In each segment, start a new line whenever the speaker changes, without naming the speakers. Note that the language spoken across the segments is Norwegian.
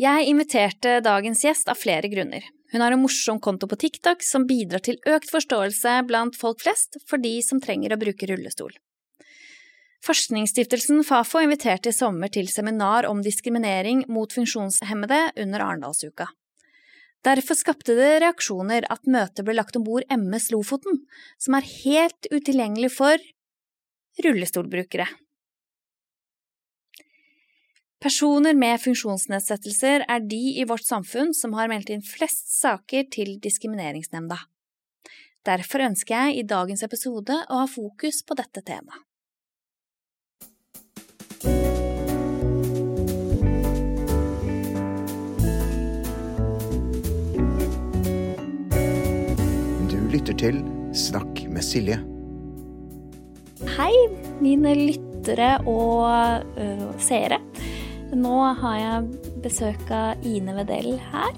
Jeg inviterte dagens gjest av flere grunner. Hun har en morsom konto på TikTok som bidrar til økt forståelse blant folk flest for de som trenger å bruke rullestol. Forskningsstiftelsen Fafo inviterte i sommer til seminar om diskriminering mot funksjonshemmede under Arendalsuka. Derfor skapte det reaksjoner at møtet ble lagt om bord MS Lofoten, som er helt utilgjengelig for rullestolbrukere. Personer med funksjonsnedsettelser er de i vårt samfunn som har meldt inn flest saker til Diskrimineringsnemnda. Derfor ønsker jeg i dagens episode å ha fokus på dette temaet.
Du lytter til Snakk med Silje.
Hei, mine lyttere og uh, seere. Nå har jeg besøk av Ine Vedell her.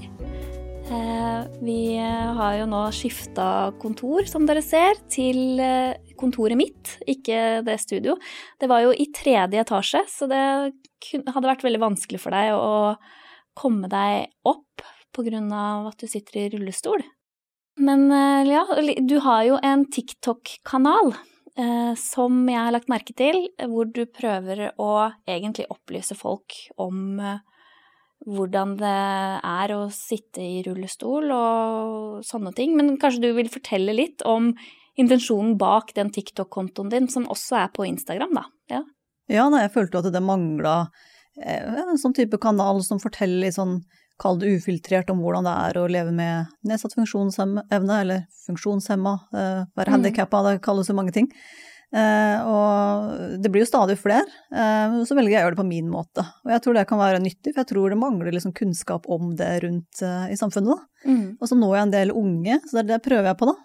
Eh, vi har jo nå skifta kontor, som dere ser, til eh, kontoret mitt, ikke det studio. Det var jo i tredje etasje, så det hadde vært veldig vanskelig for deg å komme deg opp av at du sitter i rullestol. Men eh, ja, du har jo en TikTok-kanal som jeg har lagt merke til, hvor du prøver å egentlig opplyse folk om eh, hvordan det er å sitte i rullestol og sånne ting. Men kanskje du vil fortelle litt om intensjonen bak den TikTok-kontoen din, som også er på Instagram, da? Ja,
ja jeg følte at det mangla eh, en sånn type kanal som forteller litt sånn kall det ufiltrert om hvordan det er å leve med nedsatt funksjonsevne, eller funksjonshemma, eh, være mm. handikappa, det kalles jo mange ting. Eh, og det blir jo stadig flere, eh, så velger jeg å gjøre det på min måte. Og jeg tror det kan være nyttig, for jeg tror det mangler liksom kunnskap om det rundt i samfunnet. Mm. Og så når jeg en del unge, så det, det prøver jeg på, da.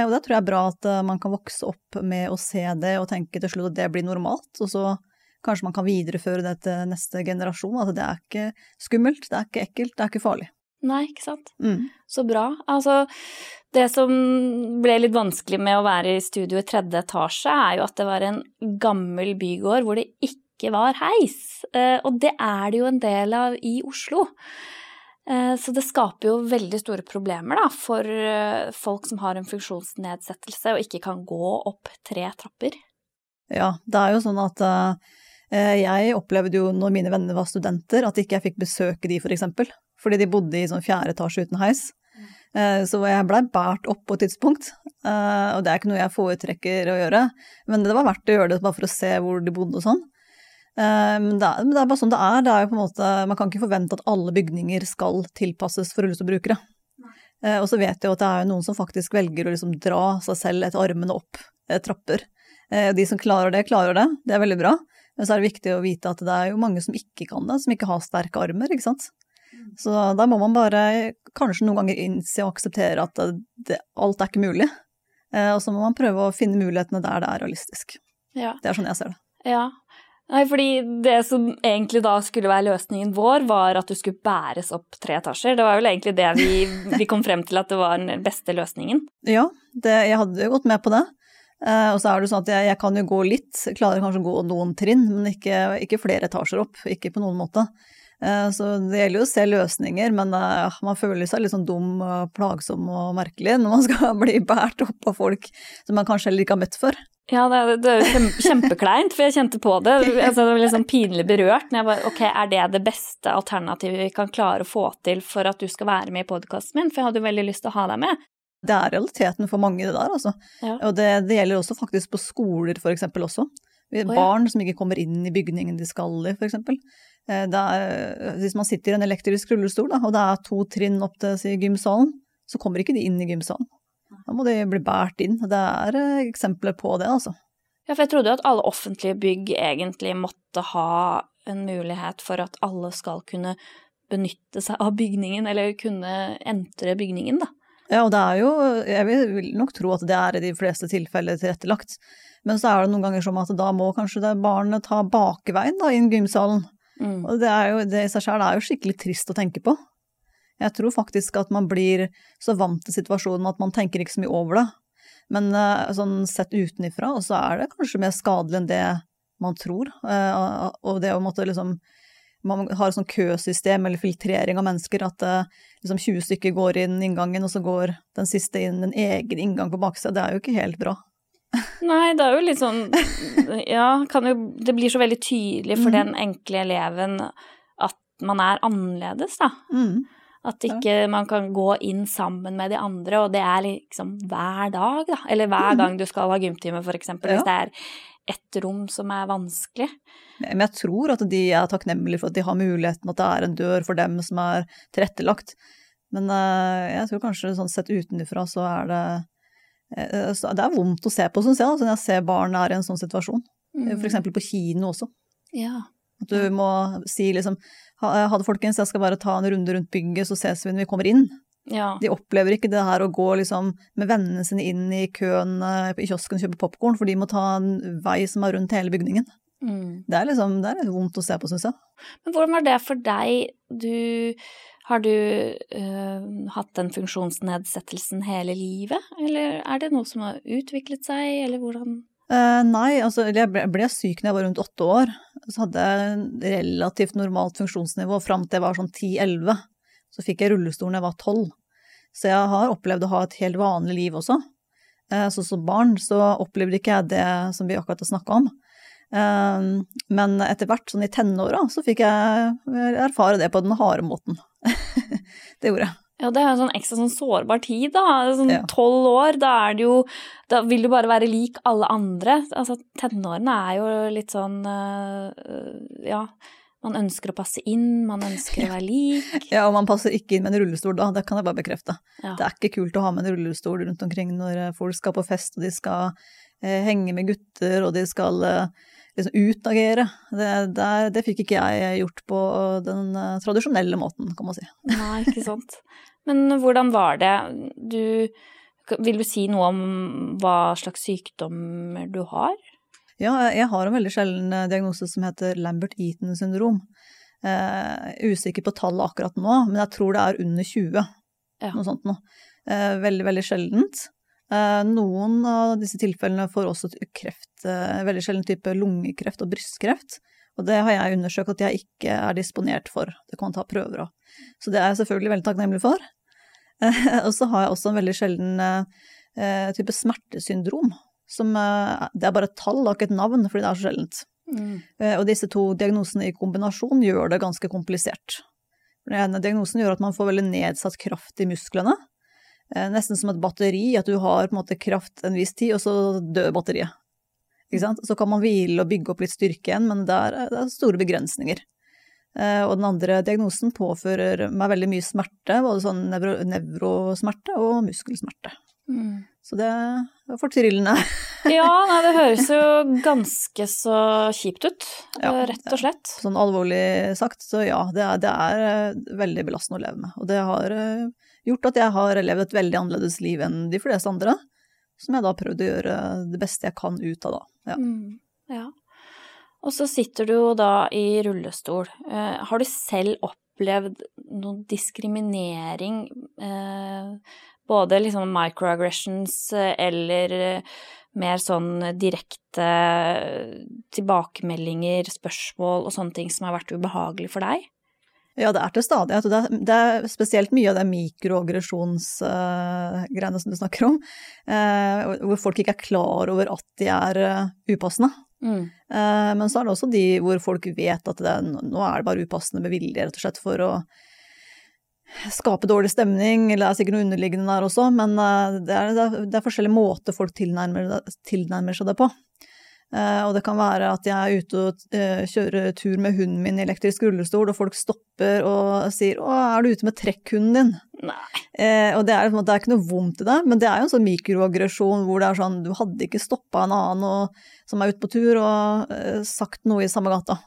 Og det tror jeg er bra at man kan vokse opp med å se det og tenke til slutt at det blir normalt, og så Kanskje man kan videreføre det til neste generasjon. Altså, det er ikke skummelt, det er ikke ekkelt, det er ikke farlig.
Nei, ikke sant. Mm. Så bra. Altså, det som ble litt vanskelig med å være i studio i tredje etasje, er jo at det var en gammel bygård hvor det ikke var heis. Eh, og det er det jo en del av i Oslo. Eh, så det skaper jo veldig store problemer da, for eh, folk som har en funksjonsnedsettelse og ikke kan gå opp tre trapper.
Ja, det er jo sånn at Eh, jeg opplevde jo når mine venner var studenter, at ikke jeg fikk besøke de, for eksempel. Fordi de bodde i sånn fjerde etasje uten heis. Eh, så jeg blei båret opp på et tidspunkt, eh, og det er ikke noe jeg foretrekker å gjøre. Men det var verdt å gjøre det bare for å se hvor de bodde og sånn. Men det, er, men det er bare sånn det er. Det er jo på en måte, man kan ikke forvente at alle bygninger skal tilpasses for rullestolbrukere. Og så vet jeg jo at det er noen som faktisk velger å liksom dra seg selv etter armene opp trapper. De som klarer det, klarer det. Det er veldig bra. Men så er det viktig å vite at det er jo mange som ikke kan det, som ikke har sterke armer, ikke sant. Mm. Så da må man bare kanskje noen ganger innse og akseptere at det, alt er ikke mulig. Eh, og så må man prøve å finne mulighetene der det er realistisk. Ja. Det er sånn jeg ser det.
Ja. Nei, fordi det som egentlig da skulle være løsningen vår, var at du skulle bæres opp tre etasjer. Det var vel egentlig det vi, vi kom frem til at det var den beste løsningen.
Ja, det, jeg hadde jo gått med på det. Uh, og så er det sånn at jeg, jeg, kan jo gå litt, klarer kanskje å gå noen trinn, men ikke, ikke flere etasjer opp. Ikke på noen måte. Uh, så det gjelder jo å se løsninger, men uh, man føler seg litt sånn dum, plagsom og merkelig når man skal bli båret opp av folk som man kanskje heller ikke har møtt før.
Ja, det er jo kjempekleint, for jeg kjente på det. Altså, det var litt sånn pinlig berørt. når jeg bare, Ok, er det det beste alternativet vi kan klare å få til for at du skal være med i podkasten min? For jeg hadde jo veldig lyst til å ha deg med.
Det er realiteten for mange, det der, altså. Ja. Og det, det, gjelder også faktisk på skoler, for eksempel, også. Barn som ikke kommer inn i bygningen de skal i, for eksempel. Er, hvis man sitter i en elektrisk rullestol, da, og det er to trinn opp til si, gymsalen, så kommer ikke de inn i gymsalen. Da må de bli båret inn. Det er eh, eksempler på det, altså.
Ja, for jeg trodde jo at alle offentlige bygg egentlig måtte ha en mulighet for at alle skal kunne benytte seg av bygningen, eller kunne entre bygningen, da.
Ja, og det er jo Jeg vil nok tro at det er i de fleste tilfeller tilrettelagt. Men så er det noen ganger som at da må kanskje det barnet ta bakveien da inn gymsalen. Mm. Og det, er jo, det i seg sjøl er jo skikkelig trist å tenke på. Jeg tror faktisk at man blir så vant til situasjonen at man tenker ikke så mye over det. Men uh, sånn sett utenifra, så er det kanskje mer skadelig enn det man tror. Uh, og det å måtte liksom man har et sånt køsystem eller filtrering av mennesker, at eh, liksom 20 stykker går inn inngangen, og så går den siste inn en egen inngang på baksida. Det er jo ikke helt bra.
Nei, det er jo litt sånn Ja, kan jo Det blir så veldig tydelig for
mm.
den enkle eleven at man er annerledes, da.
Mm.
At ikke man kan gå inn sammen med de andre, og det er liksom hver dag, da. Eller hver
Mhm.
gang du skal ha gymtime, for eksempel.
Ja.
Hvis det er ett rom som er vanskelig.
Men jeg tror at de er takknemlige for at de har muligheten, at det er en dør for dem som er tilrettelagt. Men eh, jeg tror kanskje sånn sett utenfra så er det eh, Det er vondt å se på, syns jeg, når jeg ser barn er i en sånn situasjon.
Mm.
Eksempel på kino også.
Ja.
At du må si liksom ha det folkens, jeg skal bare ta en runde rundt bygget, så ses vi når vi kommer inn.
Ja.
De opplever ikke det her å gå liksom med vennene sine inn i køen eh, i kiosken og kjøpe popkorn, for de må ta en vei som er rundt hele bygningen.
Mm.
Det er liksom, det er litt vondt å se på, syns jeg.
Men hvordan var det for deg? Du Har du øh, hatt den funksjonsnedsettelsen hele livet, eller er det noe som har utviklet seg, eller hvordan
Eh, nei, altså jeg ble, ble syk når jeg var rundt åtte år. Så hadde jeg relativt normalt funksjonsnivå fram til jeg var sånn 10-11. Så fikk jeg rullestol da jeg var 12. Så jeg har opplevd å ha et helt vanlig liv også. Eh, så som barn så opplevde ikke jeg det som vi akkurat har snakka om. Eh, men etter hvert, sånn i tenåra, så fikk jeg erfare det på den harde måten. det gjorde jeg.
Ja, det er en sånn ekstra sånn sårbar tid, da. Sånn
Ja.
tolv år, da er det jo Da vil du bare være lik alle andre. Altså, tenårene er jo litt sånn øh, Ja, man ønsker å passe inn, man ønsker å være lik.
Ja, og man passer ikke inn med en rullestol da, det kan jeg bare bekrefte.
Ja.
Det er ikke kult å ha med en rullestol rundt omkring når eh, folk skal på fest, og de skal eh, henge med gutter, og de skal eh, liksom utagere. Det, det, det fikk ikke jeg gjort på den eh, tradisjonelle måten, kan man si.
Nei, ikke sant. Men hvordan var det? Du Vil du si noe om hva slags sykdommer du har?
Ja, jeg har en veldig sjelden eh, diagnose som heter Lambert-Eaton syndrom. Eh, usikker på tallet akkurat nå, men jeg tror det er under 20.
Ja.
Noe sånt noe. Eh, veldig, veldig sjeldent. Eh, noen av disse tilfellene får også kreft, eh, veldig sjelden type lungekreft og brystkreft. Og det har jeg undersøkt at jeg ikke er disponert for. Det kan man ta prøver av. Så det er jeg selvfølgelig veldig takknemlig for. Og så har jeg også en veldig sjelden eh, type smertesyndrom. Som, eh, det er bare et tall og ikke et navn, fordi det er så sjeldent.
Mm.
Eh, Og disse to diagnosene i kombinasjon gjør det ganske komplisert. Den ene diagnosen gjør at man får veldig nedsatt kraft i musklene. Eh, Nesten som et batteri, at du har på en måte kraft en viss tid, og så dør batteriet. Ikke sant? Så kan man hvile og bygge opp litt styrke igjen, men det er, det er store begrensninger. Og den andre diagnosen påfører meg veldig mye smerte, både sånn nevro, nevrosmerte og muskelsmerte.
Mm.
Så det er fortryllende.
Ja, nei, det høres jo ganske så kjipt ut,
Ja,
rett og slett.
Sånn alvorlig sagt, så ja, det er, det er eh, veldig belastende å leve med. Og det har eh, gjort at jeg har levd et veldig annerledes liv enn de fleste andre, som jeg da har prøvd å gjøre det beste jeg kan ut av da. Ja.
Mm, ja. Og så sitter du jo da i rullestol. Eh, har du selv opplevd noe diskriminering, eh, både liksom microaggressions eh, eller eh, mer sånn direkte tilbakemeldinger, spørsmål og sånne ting som har vært ubehagelig for deg?
Ja, det er til stadighet. Det, er- det er spesielt mye av det mikroaggresjonsgreiene som du snakker om, Uh, hvor folk ikke er klar over at de er uh, upassende.
Mm.
Eh, Men så er det også de hvor folk vet at det, nå er det bare upassende med vilje, rett og slett, for å skape dårlig stemning, eller det er sikkert noe underliggende der også, men eh, det er, det er, forskjellige måter folk tilnærmer, tilnærmer seg det på. Eh, og det kan være at jeg er ute og eh, kjører tur med hunden min i elektrisk rullestol, og folk stopper og sier 'Å, er du ute med trekkhunden din?'
Nei.
Eh, og det er, det er ikke noe vondt i det, men det er jo en sånn mikroaggresjon hvor det er sånn du hadde ikke stoppa en annen og, som er ute på tur og sagt noe i samme gata.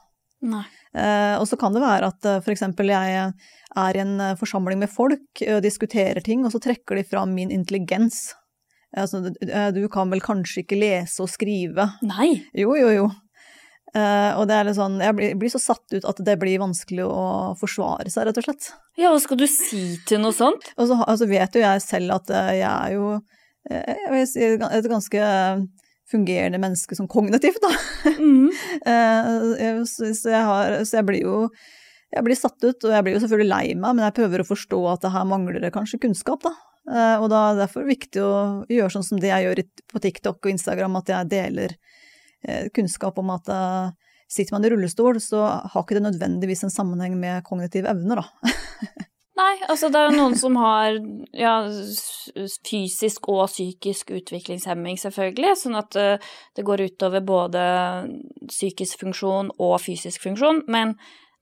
Eh, og så kan det være at eh, for eksempel jeg er i en eh, forsamling med folk eh, og diskuterer ting, og så trekker de fram min intelligens. Altså, du, eh, kan vel kanskje ikke lese og skrive?
Nei.
Jo, jo, jo. Eh, og det er litt sånn, jeg blir, blir så satt ut at det blir vanskelig å forsvare seg, rett og slett.
Ja, hva skal du si til noe sånt?
Og så altså, vet jo jeg selv at eh, jeg er jo eh, et ganske fungerende menneske som kognitivt, da.
Mm.
Eh, Så jeg, har, så jeg blir jo jeg blir satt ut, og jeg blir jo selvfølgelig lei meg, men jeg prøver å forstå at det her mangler det kanskje kunnskap, da. Eh, og da er det derfor viktig å gjøre sånn som det jeg gjør på TikTok og Instagram, at jeg deler eh, kunnskap om at sitter man i rullestol, så har ikke det nødvendigvis en sammenheng med kognitive evner, da.
Nei, altså det er jo noen som har ja, fysisk og psykisk utviklingshemming, selvfølgelig, sånn at det går utover både psykisk funksjon og fysisk funksjon, men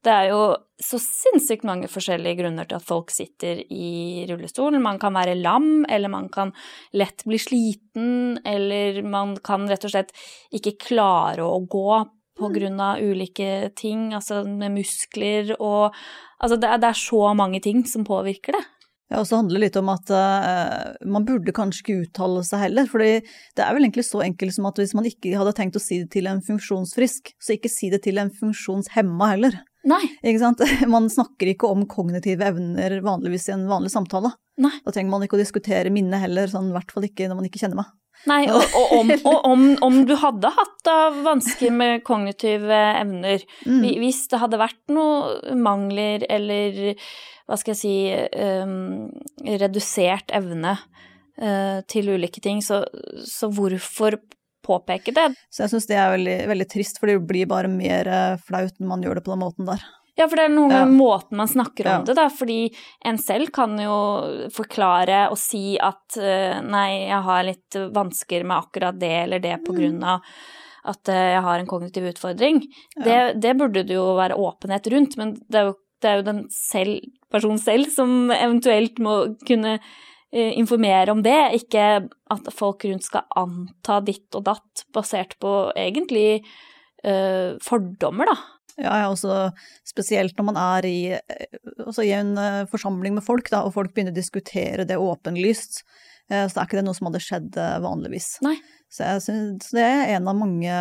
det er jo så sinnssykt mange forskjellige grunner til at folk sitter i rullestolen. Man kan være lam, eller man kan lett bli sliten, eller man kan rett og slett ikke klare å gå på mm. grunn av ulike ting, altså med muskler og Altså det er, det er så mange ting som påvirker det.
Ja, og så handler det litt om at uh, man burde kanskje ikke uttale seg heller. fordi det er vel egentlig så enkelt som at hvis man ikke hadde tenkt å si det til en funksjonsfrisk, så ikke si det til en funksjonshemma heller.
Nei.
Ikke sant? Man snakker ikke om kognitive evner vanligvis i en vanlig samtale.
Nei.
Da trenger man ikke å diskutere minnet heller, sånn, i hvert fall ikke når man ikke kjenner meg.
Nei, og, og, om, og om, om, du hadde hatt vansker med kognitive evner, mm. hvis det hadde vært noen mangler eller hva skal jeg si um, redusert evne uh, til ulike ting, så, så hvorfor påpeke det.
Så jeg syns det er veldig, veldig, trist, for det blir bare mer eh, flaut når man gjør det på den måten der.
Ja, for det er noe med ja. måten man snakker om ja. det, da. Fordi en selv kan jo forklare og si at uh, nei, jeg har litt vansker med akkurat det eller det på mm. grunn av at uh, jeg har en kognitiv utfordring. Ja. Det, det, burde det jo være åpenhet rundt, men det er jo, det er jo den selv, personen selv som eventuelt må kunne Eh, informere om det, ikke at folk rundt skal anta ditt og datt basert på egentlig øh, fordommer, da.
Ja, ja, også spesielt når man er i, eh, i en forsamling med folk, da, og folk begynner å diskutere det åpenlyst. Så er ikke det noe som hadde skjedd vanligvis.
Nei.
Så jeg synes det er en av mange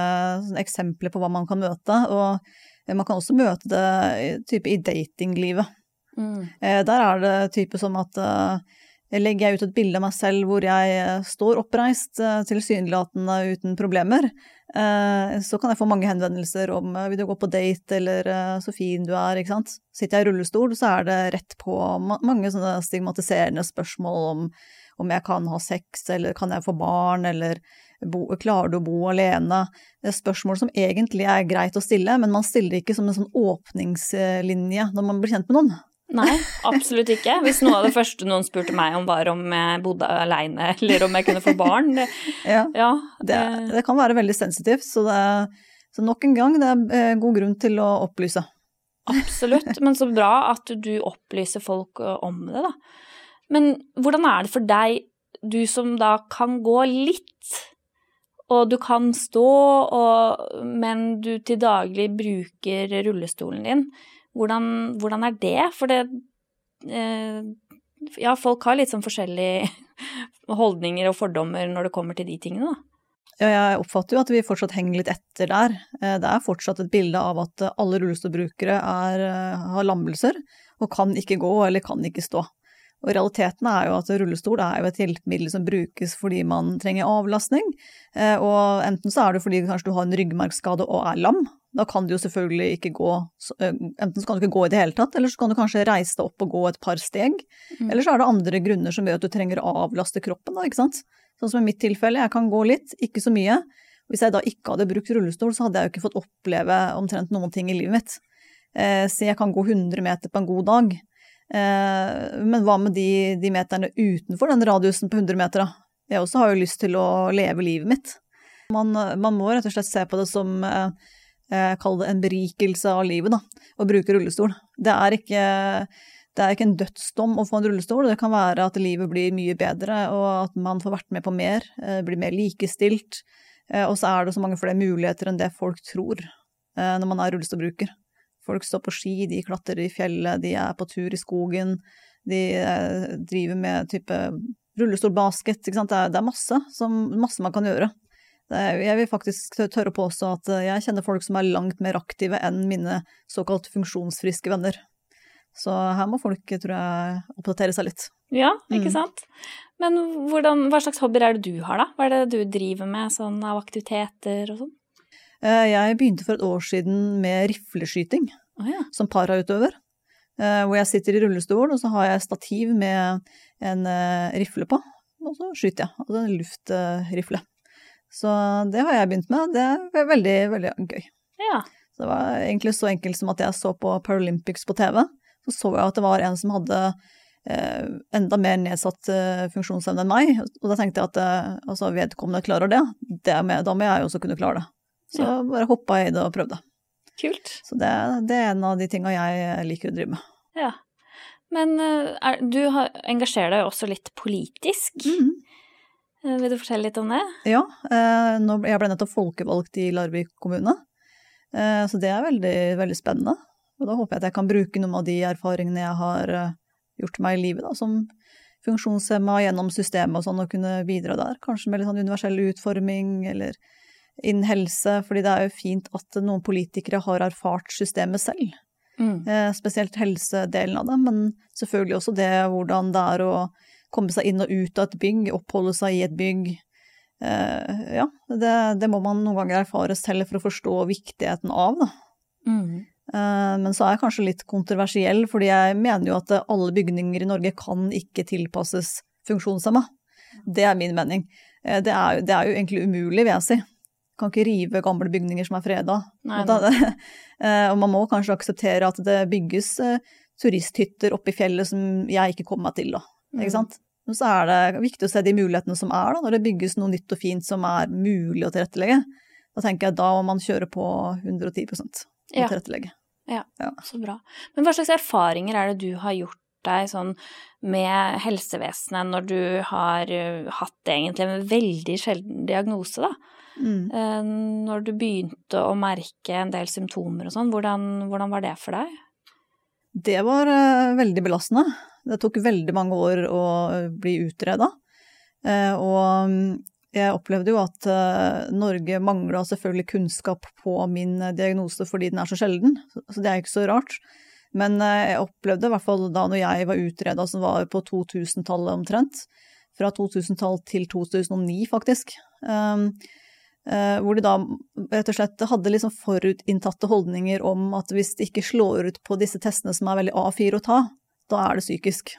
eksempler på hva man kan møte. Og man kan også møte det i datinglivet. Mm. Der er det type som at legger jeg ut et bilde av meg selv hvor jeg eh, står oppreist, eh, tilsynelatende uten problemer, eh, så kan jeg få mange henvendelser om vil du gå på date, eller så fin du er, ikke sant. Sitter jeg i rullestol, så er det rett på mange sånne stigmatiserende spørsmål om om jeg kan ha sex, eller kan jeg få barn, eller bo, klarer du å bo alene? Det er spørsmål som egentlig er greit å stille, men man stiller ikke som en sånn åpningslinje når man blir kjent med noen.
Nei, absolutt ikke. Hvis noe av det første noen spurte meg om var om jeg bodde aleine eller om jeg kunne få barn. Det,
ja, ja det, det, kan være veldig sensitivt, så, så, nok en gang, det er eh, god grunn til å opplyse.
Absolutt, men så bra at du opplyser folk eh, om det, da. Men hvordan er det for deg, du som da kan gå litt, og du kan stå, og, men du til daglig bruker rullestolen din. Hvordan, hvordan er det? For det eh, Ja, folk har litt sånn forskjellige holdninger og fordommer når det kommer til de tingene, da.
Ja, jeg oppfatter jo at vi fortsatt henger litt etter der. Eh, det er fortsatt et bilde av at alle rullestolbrukere eh, har lammelser og kan ikke gå eller kan ikke stå. Og realiteten er jo at rullestol er jo et hjelpemiddel som brukes fordi man trenger avlastning. Eh, og enten så er det fordi kanskje du har en ryggmargskade og er lam. Da kan du jo selvfølgelig ikke gå eh, Enten så kan du ikke gå i det hele tatt, eller så kan du kanskje reise deg opp og gå et par steg. Mm. Eller så er det andre grunner som gjør at du trenger å avlaste kroppen, da, ikke sant. Sånn som i mitt tilfelle, jeg kan gå litt, ikke så mye. Hvis jeg da ikke hadde brukt rullestol, så hadde jeg jo ikke fått oppleve omtrent noen ting i livet mitt. Eh, så jeg kan gå 100 meter på en god dag. Eh, men hva med de, de, meterne utenfor den radiusen på 100 meter, da? Jeg også har jo lyst til å leve livet mitt. Man, man må rett og slett se på det som eh, eh Kall det en berikelse av livet, da. Å bruke rullestol. Det er ikke det er ikke en dødsdom å få en rullestol, det kan være at livet blir mye bedre, og at man får vært med på mer, eh, blir mer likestilt, og så er det så mange flere muligheter enn det folk tror når man er rullestolbruker. Folk står på ski, de klatrer i fjellet, de er på tur i skogen, de eh, driver med type rullestolbasket, ikke sant. Det er, det er masse, som, masse man kan gjøre. Er, jeg vil faktisk tørre å påstå at eh, jeg kjenner folk som er langt mer aktive enn mine såkalt funksjonsfriske venner. Så her må folk, tror jeg, oppdatere seg litt.
Ja, ikke mm. sant. Men hvordan, hva slags hobbyer er det du har, da? Hva er det du driver med sånn av aktiviteter og sånn?
Eh, jeg begynte for et år siden med rifleskyting.
oh, ja.
som parautøver. eh, Hvor jeg sitter i rullestol, og så har jeg stativ med en eh, rifle på. Og så skyter jeg. Altså en luftrifle. Så det har jeg begynt med. Det er veldig, veldig gøy.
ja.
Så det var egentlig så enkelt som at jeg så på Paralympics på TV. Så så jeg at det var en som hadde eh, enda mer nedsatt eh, funksjonsevne enn meg. Og da tenkte jeg at eh, altså, vedkommende klarer det, det med, da må jeg også kunne klare det. Så
Ja.
bare hoppa i det og prøvde.
Kult.
Så det, det er en av de tinga jeg liker å drive med.
Ja. Men eh, er, du har, engasjerer deg jo også litt politisk.
Mm
-hmm. Vil du fortelle litt om det?
Ja, eh, nå, jeg ble nettopp folkevalgt i Larvik kommune, eh, så det er veldig, veldig spennende. Og da håper jeg at jeg kan bruke noen av de erfaringene jeg har eh, gjort meg i livet, da, som funksjonshemma gjennom systemet og sånn, og kunne bidra der. Kanskje med litt sånn universell utforming, eller innen helse, fordi det er jo fint at noen politikere har erfart systemet selv.
Mm.
Eh, spesielt helsedelen av det, men selvfølgelig også det hvordan det er å komme seg inn og ut av et bygg, oppholde seg i et bygg. Eh, ja, det, det må man noen ganger erfare selv for å forstå viktigheten av, da.
Mm.
Eh, men så er jeg kanskje litt kontroversiell, fordi jeg mener jo at alle bygninger i Norge kan ikke tilpasses funksjonshemma. Det er min mening. Det er, det er jo egentlig umulig, vil jeg si. Kan ikke rive gamle bygninger som er freda. Og, da, eh, og man må kanskje akseptere at det bygges eh, turisthytter oppe i fjellet som jeg ikke kommer meg til, da.
Mm.
Ikke sant? Men så er det viktig å se de mulighetene som er, da, når det bygges noe nytt og fint som er mulig å tilrettelegge. Da tenker jeg da må man kjøre på 110% å
Ja.
tilrettelegge.
Så bra. Men hva slags erfaringer er det du har gjort deg sånn med helsevesenet når du har eh, hatt egentlig en veldig sjelden diagnose, da?
Mm.
Eh, Når du begynte å merke en del symptomer og sånn, hvordan, hvordan var det for deg?
Det var eh, veldig belastende. Det tok veldig mange år å eh, bli utreda. Og mm, jeg opplevde jo at Norge mangla selvfølgelig kunnskap på min diagnose fordi den er så sjelden, så det er ikke så rart. Men jeg opplevde i hvert fall da når jeg var utreda, som var på 2000-tallet omtrent, fra 2000-tall til 2009 faktisk, hvor de da rett og slett hadde liksom forutinntatte holdninger om at hvis det ikke slår ut på disse testene som er veldig A4 å ta, da er det psykisk.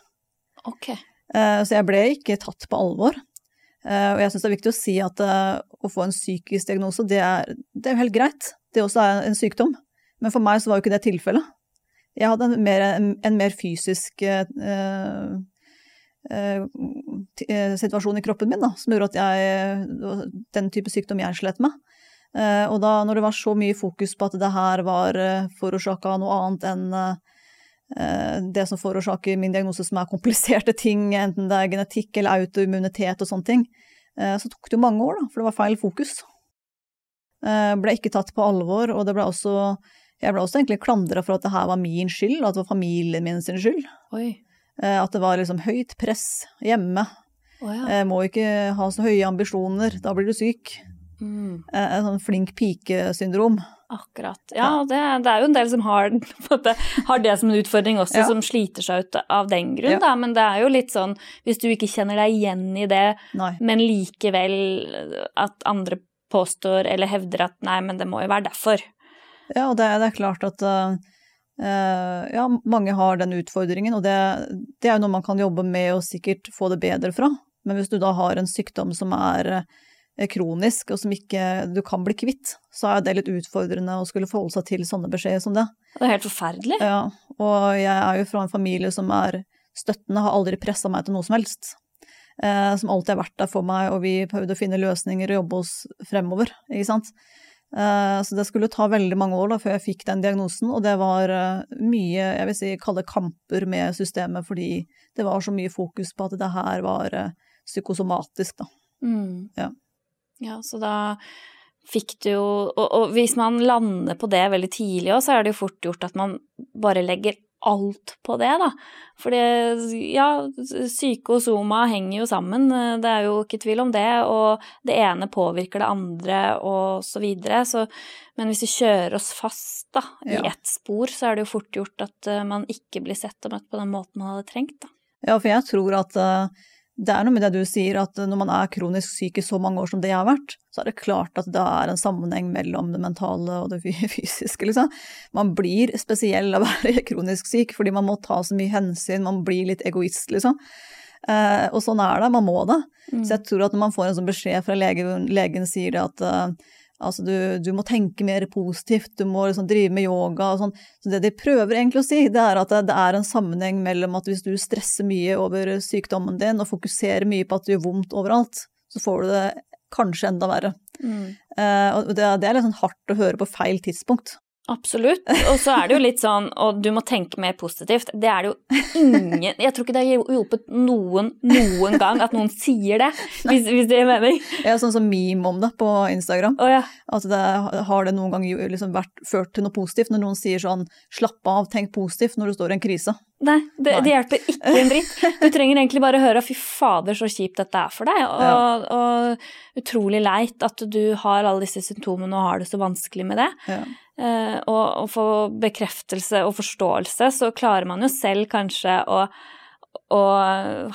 Ok.
Eh, Så jeg ble ikke tatt på alvor. Eh, Og jeg syns det er viktig å si at eh, å få en psykisk diagnose, det er, det er jo helt greit. Det også er en sykdom. Men for meg så var jo ikke det tilfellet. Jeg hadde en mer, en, mer fysisk eh, eh, eh, situasjon i kroppen min da, som gjorde at jeg Den type sykdom jeg slet med. Eh, og da når det var så mye fokus på at det her var forårsaka av noe annet enn eh, eh, det som forårsaker min diagnose, som er kompliserte ting, enten det er genetikk eller autoimmunitet og sånne ting, eh, så tok det jo mange år, da, for det var feil fokus. Eh, ble ikke tatt på alvor, og det ble også jeg ble også egentlig klandra for at det her var min skyld, og at det var familien min sin skyld.
Oi.
Eh, At det var liksom høyt press hjemme.
Oh, ja.
Eh, Må ikke ha så høye ambisjoner, da blir du syk.
Mm,
Eh, En sånn flink pike-syndrom.
akkurat. Ja, det, det er jo en del som har, måte, har det som en utfordring også,
Ja.
som sliter seg ut av den grunn,
Ja.
da. Men det er jo litt sånn, hvis du ikke kjenner deg igjen i det,
Nei.
men likevel at andre påstår eller hevder at nei, men det må jo være derfor.
Ja, og det, det er klart at eh, ja, mange har den utfordringen, og det, det er jo noe man kan jobbe med og sikkert få det bedre fra. Men hvis du da har en sykdom som er eh, kronisk, og som ikke du kan bli kvitt, så er det litt utfordrende å skulle forholde seg til sånne beskjeder som det.
Det er helt forferdelig.
Ja, og jeg er jo fra en familie som er støttende, har aldri pressa meg til noe som helst. Eh, som alltid har vært der for meg, og vi prøvde å finne løsninger og jobbe oss fremover, ikke sant. Eh, så det skulle ta veldig mange år da før jeg fikk den diagnosen, og det var eh, mye, jeg vil si, kalde kamper med systemet, fordi det var så mye fokus på at det her var eh, psykosomatisk, da.
Mm.
Ja.
Ja, så da fikk du jo og, og hvis man lander på det veldig tidlig òg, så er det jo fort gjort at man bare legger alt på det, da. For ja, syke og soma henger jo sammen, det er jo ikke tvil om det, og det ene påvirker det andre og så videre, så Men hvis vi kjører oss fast, da, i
Ja.
ett spor, så er det jo fort gjort at eh, man ikke blir sett og møtt på den måten man hadde trengt, da.
Ja, for jeg tror at eh, det er noe med det du sier, at når man er kronisk syk i så mange år som det jeg har vært, så er det klart at det er en sammenheng mellom det mentale og det fysiske, liksom. Man blir spesiell av å være kronisk syk, fordi man må ta så mye hensyn, man blir litt egoist, liksom. Eh, og sånn er det, man må det. Mm. Så jeg tror at når man får en sånn beskjed fra legen, legen sier det at uh, Altså, du, du, må tenke mer positivt, du må liksom drive med yoga og sånn. Så det de prøver egentlig å si, det er at det, det, er en sammenheng mellom at hvis du stresser mye over sykdommen din og fokuserer mye på at det gjør vondt overalt, så får du det kanskje enda verre. Mm. Uh, og det, det, er sånn hardt å høre på feil tidspunkt.
Absolutt. Og så er det jo litt sånn og du må tenke mer positivt. Det er det jo ingen Jeg tror ikke det har hjulpet noen noen gang at noen sier det, hvis, hvis det gir mening.
Ja, sånn som meme om det på Instagram.
Oh, ja.
At det, har det noen gang liksom vært, ført til noe positivt når noen sier sånn 'slapp av, tenk positivt' når du står i en krise?
Nei, det, Nei. det hjelper ikke en dritt. Du trenger egentlig bare høre 'fy fader, så kjipt dette er for deg', og, ja. og utrolig leit at du har alle disse symptomene og har det så vanskelig med det. Ja. Uh, og, og få bekreftelse og forståelse, så klarer man jo selv kanskje å, å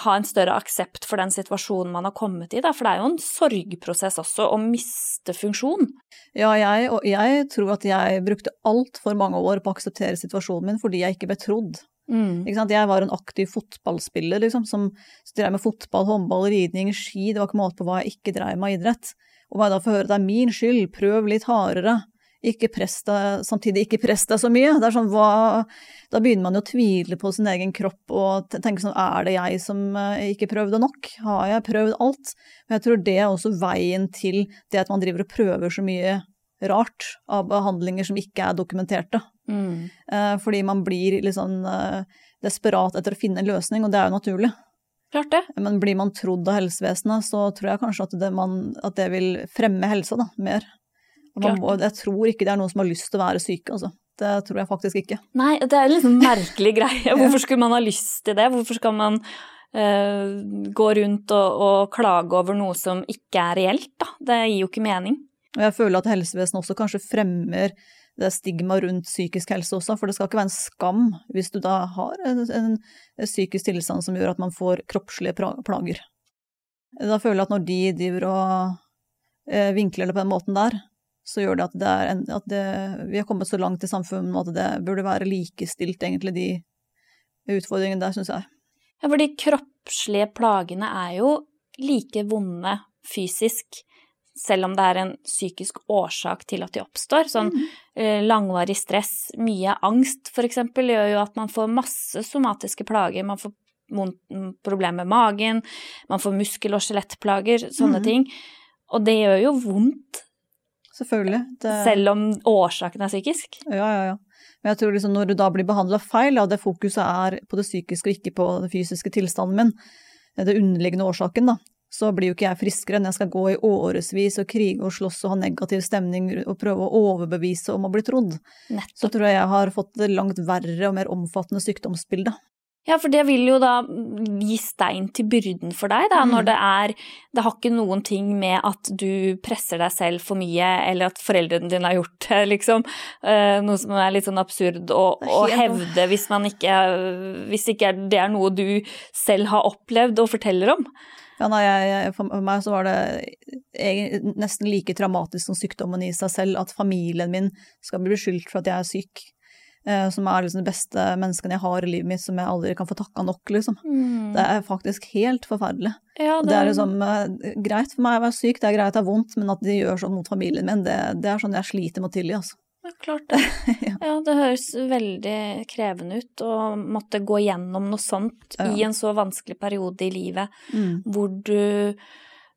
ha en større aksept for den situasjonen man har kommet i, da. For det er jo en sorgprosess også å miste funksjon.
Ja, jeg, og jeg tror at jeg brukte altfor mange år på å akseptere situasjonen min fordi jeg ikke ble trodd. Mm. Jeg var en aktiv fotballspiller liksom, som drev med fotball, håndball, ridning, ski. Det var ikke måte på hva jeg ikke drev med idrett. Og hva jeg da får høre det er min skyld, prøv litt hardere ikke press deg, samtidig ikke press deg så mye. Det er sånn, hva, da begynner man jo å tvile på sin egen kropp og tenke sånn, er det jeg som eh, ikke prøvde nok? Har jeg prøvd alt? Men jeg tror det er også veien til det at man driver og prøver så mye rart av behandlinger som ikke er dokumenterte. Mm. Eh, fordi man blir litt sånn eh, desperat etter å finne en løsning, og det er jo naturlig.
Klart det.
Men blir man trodd av helsevesenet, så tror jeg kanskje at det, man, at det vil fremme helsa da, mer. Må, jeg tror ikke det er noen som har lyst til å være syke, altså. Det tror jeg faktisk ikke.
Nei, det er en sånn merkelig greie. Hvorfor skulle man ha lyst til det? Hvorfor skal man uh, gå rundt og, og, klage over noe som ikke er reelt, da? Det gir jo ikke mening.
Og jeg føler at helsevesenet også kanskje fremmer det stigmaet rundt psykisk helse også, for det skal ikke være en skam hvis du da har en, en, en psykisk tilstand som gjør at man får kroppslige plager. Da føler jeg at når de driver og eh, vinkler det på den måten der, så gjør det at, det en, at det, vi har kommet så langt i samfunnet at det burde være likestilt, egentlig, de utfordringene der, syns jeg.
Ja, for de kroppslige plagene er jo like vonde fysisk, selv om det er en psykisk årsak til at de oppstår. Sånn mm. langvarig stress, mye angst eksempel, gjør jo at man får masse somatiske plager. Man får problemer med magen, man får muskel- og skjelettplager, sånne mm. ting. Og det gjør jo vondt
Selvfølgelig.
Det... Selv om årsaken er psykisk?
Ja, ja, ja. Men jeg tror liksom når du da blir behandla feil, og det fokuset er på det psykiske og ikke på den fysiske tilstanden min, det underliggende årsaken, da, så blir jo ikke jeg friskere enn jeg skal gå i årevis og krige og slåss og ha negativ stemning og prøve å overbevise om å bli trodd. Nettopp. Så tror jeg jeg har fått det langt verre og mer omfattende sykdomsbilde.
Ja, for det vil jo da gi stein til byrden for deg, da, mm. når det er Det har ikke noen ting med at du presser deg selv for mye, eller at foreldrene dine har gjort det, liksom. Uh, noe som er litt sånn absurd å, å hevde hvis man ikke Hvis ikke det er noe du selv har opplevd og forteller om.
Ja, nei, jeg, for meg så var det nesten like traumatisk som sykdommen i seg selv, at familien min skal bli beskyldt for at jeg er syk. Eh, som er liksom de beste menneskene jeg har i livet mitt, som jeg aldri kan få takka nok, liksom. Mm. Det er faktisk helt forferdelig. Ja, det... det... er liksom uh, greit for meg å være syk, det er greit å ha vondt, men at de gjør sånn mot familien min, det, det er sånn jeg sliter med å tilgi, altså.
Ja, klart det. ja. ja. det høres veldig krevende ut å måtte gå gjennom noe sånt ja. i en så vanskelig periode i livet, mm. hvor du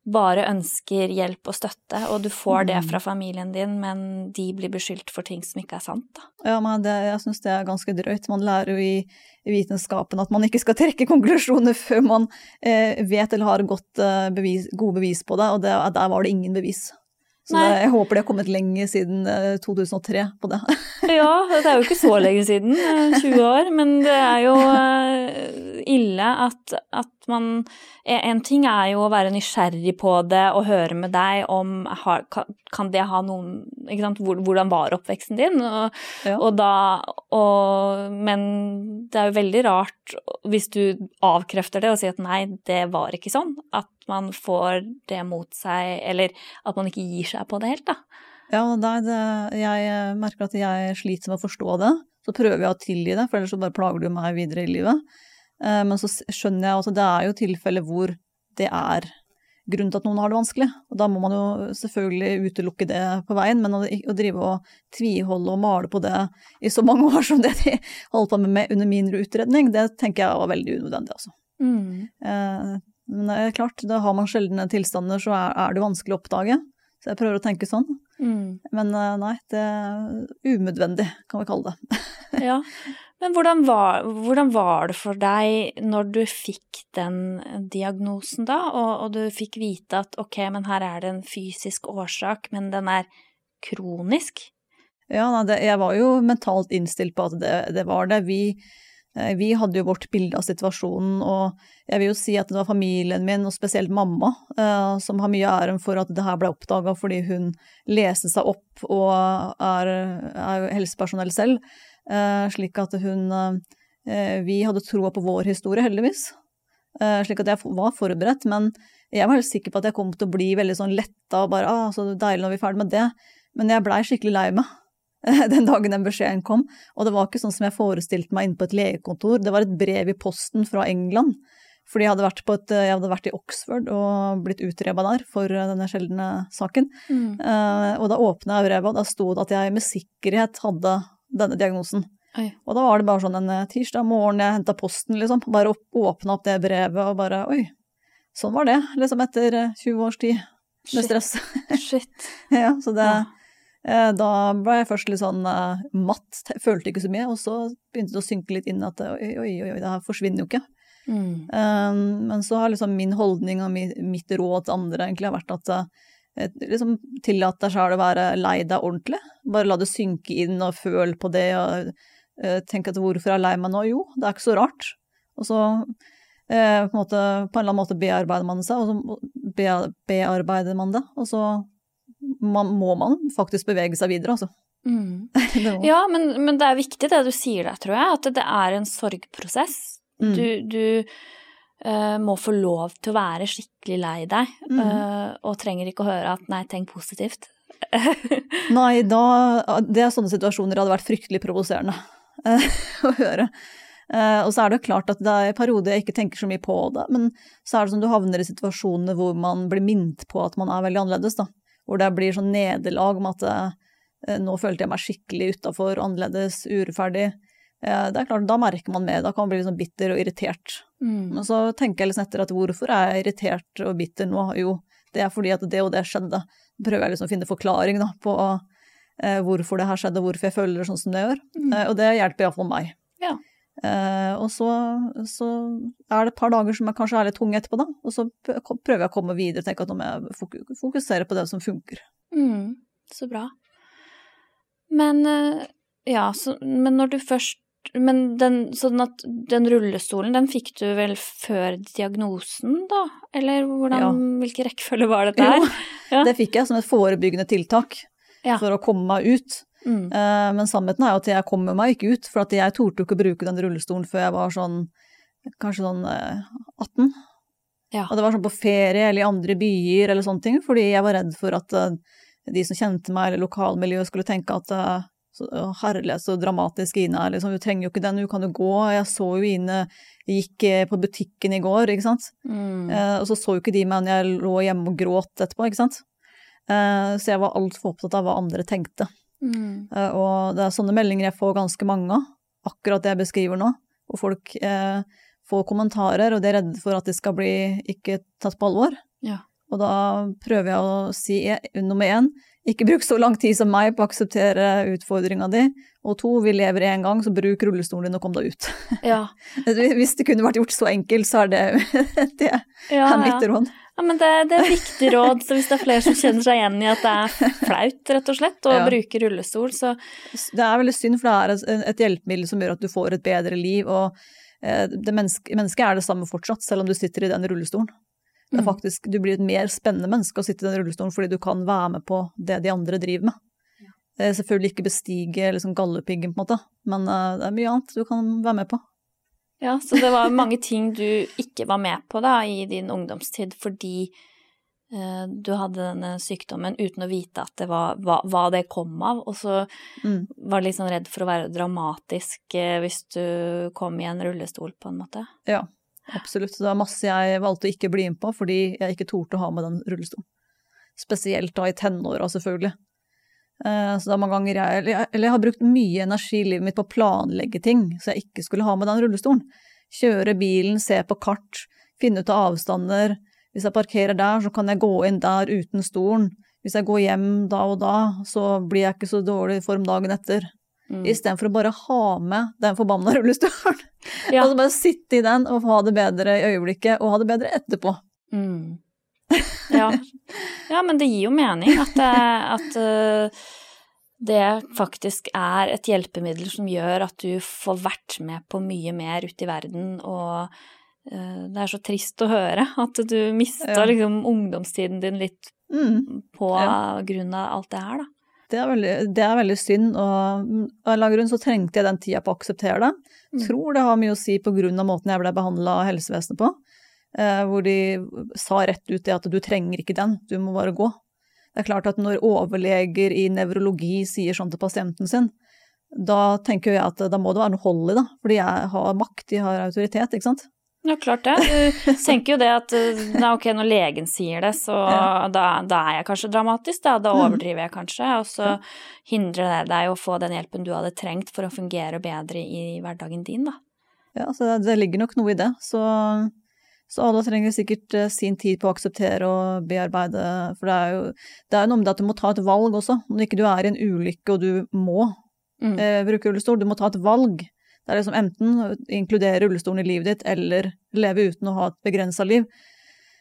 bare ønsker hjelp og støtte, og du får det mm. fra familien din, men de blir beskyldt for ting som ikke er sant, da.
Ja, men det, jeg syns det er ganske drøyt. Man lærer jo i, i, vitenskapen at man ikke skal trekke konklusjoner før man eh, vet eller har godt, eh, bevis, gode bevis på det, og det, der var det ingen bevis. Så det, jeg håper de har kommet lenge siden 2003 eh, på det.
ja, det er jo ikke så lenge siden, 20 eh, år, men det er jo ille at, at man En ting er jo å være nysgjerrig på det og høre med deg om Kan det ha noen ikke sant, Hvordan var oppveksten din? Og, ja. og da og, Men det er jo veldig rart hvis du avkrefter det og sier at nei, det var ikke sånn. At man får det mot seg, eller at man ikke gir seg på det helt, da.
Ja, det, jeg merker at jeg sliter med å forstå det. Så prøver jeg å tilgi det, for ellers så bare plager du meg videre i livet. Eh, men så skjønner jeg at det er jo tilfeller hvor det er grunn til at noen har det vanskelig. Og da må man jo selvfølgelig utelukke det på veien, men å, å drive og tviholde og male på det i så mange år som det de holdt på med under min utredning, det tenker jeg var veldig unødvendig, altså. Mm. Men det er klart, da har man sjeldne tilstander, så er, er det vanskelig å oppdage. Så jeg prøver å tenke sånn. Mm. Men eh, nei, det er umødvendig, kan vi kalle det.
ja, Men hvordan var, hvordan var, det for deg når du fikk den diagnosen, da, og, og, du fikk vite at ok, men her er det en fysisk årsak, men den er kronisk?
Ja, nei, det, jeg var jo mentalt innstilt på at det, det var det. Vi vi hadde jo vårt bilde av situasjonen, og jeg vil jo si at det var familien min, og spesielt mamma, eh, som har mye æren for at det her ble oppdaga fordi hun leste seg opp og er, er helsepersonell selv. Eh, slik at hun Vi hadde troa på vår historie, heldigvis. Slik at jeg var forberedt, men jeg var helt sikker på at jeg kom til å bli veldig sånn letta og bare ah, så deilig når vi er ferdig med det. Men jeg blei skikkelig lei meg. den dagen den beskjeden kom. Og det var ikke sånn som jeg forestilte meg inne på et legekontor, det var et brev i posten fra England. Fordi jeg hadde vært, et, jeg hadde vært i Oxford og blitt utreba der for denne sjeldne saken. Mm. Uh, og da åpna jeg brevet, og da sto det at jeg med sikkerhet hadde denne diagnosen. Oi. Og da var det bare sånn en tirsdag morgen jeg henta posten, liksom. Bare opp, åpna opp det brevet og bare oi, sånn var det. Liksom etter 20 års tid med stress.
Shit.
ja, så det ja. Eh, da ble jeg først litt sånn uh, matt, følte ikke så mye, og så begynte det å synke litt inn at oi, oi, oi, det her forsvinner jo ikke. Mm. Um, men så har liksom min holdning og mitt råd til andre egentlig vært at liksom tillat deg sjøl å være lei deg ordentlig. Bare la det synke inn og føl på det, og uh, tenk at hvorfor er jeg lei meg nå? Jo, det er ikke så rart. Og så på, en måte, på en eller annen måte bearbeider man seg, og så bearbeider man det, og så man, må man faktisk bevege seg videre, altså.
Mm. ja, men, men, det er viktig det du sier der, tror jeg, at det er en sorgprosess. Mm. Du, du uh, må få lov til å være skikkelig lei deg, mm. uh, og trenger ikke å høre at 'nei, tenk positivt'.
nei, da Det er sånne situasjoner det hadde vært fryktelig provoserende uh, å høre. og så er det klart at det er perioder jeg ikke tenker så mye på det, men så er det som du havner i situasjoner hvor man blir minnet på at man er veldig annerledes, da hvor det blir sånn nederlag om at eh, nå følte jeg meg skikkelig utafor, annerledes, urettferdig. Eh, det er klart, Da merker man mer, da kan man bli liksom bitter og irritert. Mm. Men så tenker jeg liksom etter at hvorfor er jeg irritert og bitter nå? Jo, det er fordi at det og det skjedde. Da prøver jeg liksom å finne forklaring da, på eh, hvorfor det her skjedde, hvorfor jeg føler det sånn som det gjør. Mm. Og det hjelper iallfall meg. Ja. Eh, og så, så, er det et par dager som jeg kanskje er litt tung etterpå, da. Og så prøver jeg å komme videre og tenke at nå må jeg fokusere på det som funker.
Mm, så bra. Men eh, ja, så, men når du først men den, sånn at den rullestolen, den fikk du vel før diagnosen, da? Eller hvordan, ja. hvilken rekkefølge var det der? Jo,
ja. det fikk jeg som et forebyggende tiltak ja. for å komme meg ut. Mm. Uh, men sannheten er jo at jeg kommer meg ikke ut, for at jeg torde jo ikke å bruke den rullestolen før jeg var sånn kanskje sånn uh, eh, 18. Ja. Og det var sånn på ferie eller i andre byer eller sånne ting, fordi jeg var redd for at uh, de som kjente meg eller lokalmiljøet skulle tenke at så, herlig, så dramatisk Ine er, liksom. Hun trenger jo ikke den, hun kan jo gå. Jeg så jo Ine gikk på butikken i går, ikke sant. Mm. og så så jo ikke de meg når jeg lå hjemme og gråt etterpå, ikke sant. så jeg var altfor opptatt av hva andre tenkte. Mm. Uh, og det er sånne meldinger jeg får ganske mange av, akkurat det jeg beskriver nå. Og folk eh, får kommentarer, og de er redde for at de skal bli ikke tatt på alvor. Ja. Og da prøver jeg å si nummer én, ikke bruk så lang tid som meg på å akseptere utfordringa di. Og to, vi lever én gang, så bruk rullestolen din og kom deg ut. Ja. Hvis det kunne vært gjort så enkelt, så er det, det ja, er mitt råd.
Ja, men det, det, er viktig råd, så hvis det er flere som kjenner seg igjen i at det er flaut, rett og slett, å ja. bruke rullestol, så
Det er veldig synd, for det er et hjelpemiddel som gjør at du får et bedre liv, og eh, det menneske, Mennesket er det samme fortsatt, selv om du sitter i den rullestolen. Det er
Mm.
faktisk, Du blir et mer spennende menneske å sitte i den rullestolen fordi du kan være med på det de andre driver med. Eh, Selvfølgelig ikke bestige liksom gallepiggen, på en måte, men eh, det er mye annet du kan være med på.
Ja, så det var mange ting du ikke var med på da i din ungdomstid fordi eh, du hadde denne sykdommen uten å vite at det var, hva, hva det kom av, og så
Mm.
var litt liksom redd for å være dramatisk eh, hvis du kom i en rullestol, på en måte.
Ja, absolutt. Det var masse jeg valgte å ikke bli med på fordi jeg ikke torde å ha med den rullestolen. Spesielt da i tenåra, selvfølgelig. Eh, Så det er mange ganger jeg eller, jeg eller jeg har brukt mye energi i livet mitt på å planlegge ting, så jeg ikke skulle ha med den rullestolen. Kjøre bilen, se på kart, finne ut av avstander. Hvis jeg parkerer der, så kan jeg gå inn der uten stolen. Hvis jeg går hjem da og da, så blir jeg ikke så dårlig i form dagen etter.
Mm.
Istedenfor å bare ha med den forbanna rullestolen.
Ja.
Altså bare sitte i den og ha det bedre i øyeblikket, og ha det bedre etterpå.
Mm. Ja. ja, men det gir jo mening at, det, at eh, det faktisk er et hjelpemiddel som gjør at du får vært med på mye mer ute i verden, og eh, det er så trist å høre at du mista
Ja.
liksom ungdomstiden din litt
Mm.
på
Ja.
grunn av alt det her, da.
Det, er veldig, det er veldig synd, og av en eller annen grunn så trengte jeg den tida på å akseptere det.
Mm.
Tror det har mye å si på grunn av måten jeg ble behandla av helsevesenet på, hvor de sa rett ut det at du trenger ikke den, du må bare gå. Det er klart at når overleger i nevrologi sier sånn til pasienten sin, da tenker jeg at da må det være noe hold i det, fordi jeg har makt, de har autoritet, ikke sant.
Ja, klart det. Du tenker jo det at eh, nei, ok, når legen sier det, så
Ja.
da, da er jeg kanskje dramatisk, da. Da
Mm.
overdriver jeg kanskje, og så hindrer det deg å få den hjelpen du hadde trengt for å fungere bedre i hverdagen din, da.
Ja, så det, det ligger nok noe i det. Så, så alle trenger sikkert eh, sin tid på å akseptere og bearbeide, for det er jo det er noe med det at du må ta et valg også. Når ikke du er i en ulykke og du må
Mm.
eh, bruke rullestol, du må ta et valg. Det er liksom enten inkludere rullestolen i livet ditt, eller leve uten å ha et begrensa liv.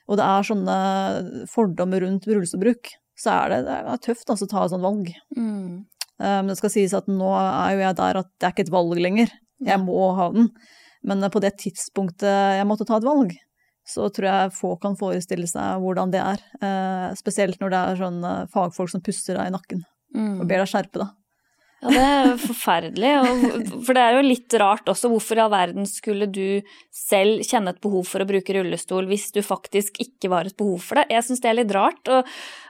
Og det er sånne fordommer rundt rullestolbruk, så er det, det er tøft altså, å ta et sånt valg.
Mm.
Eh, Men det skal sies at nå er jo jeg der at det er ikke et valg lenger. Jeg må ha den. Men på det tidspunktet jeg måtte ta et valg, så tror jeg få kan forestille seg hvordan det er. Eh, spesielt når det er sånne fagfolk som puster deg i nakken
Mm.
og ber deg skjerpe deg.
Ja, det er forferdelig. For det er jo litt rart også, hvorfor i all verden skulle du selv kjenne et behov for å bruke rullestol hvis du faktisk ikke var et behov for det? Jeg syns det er litt rart å,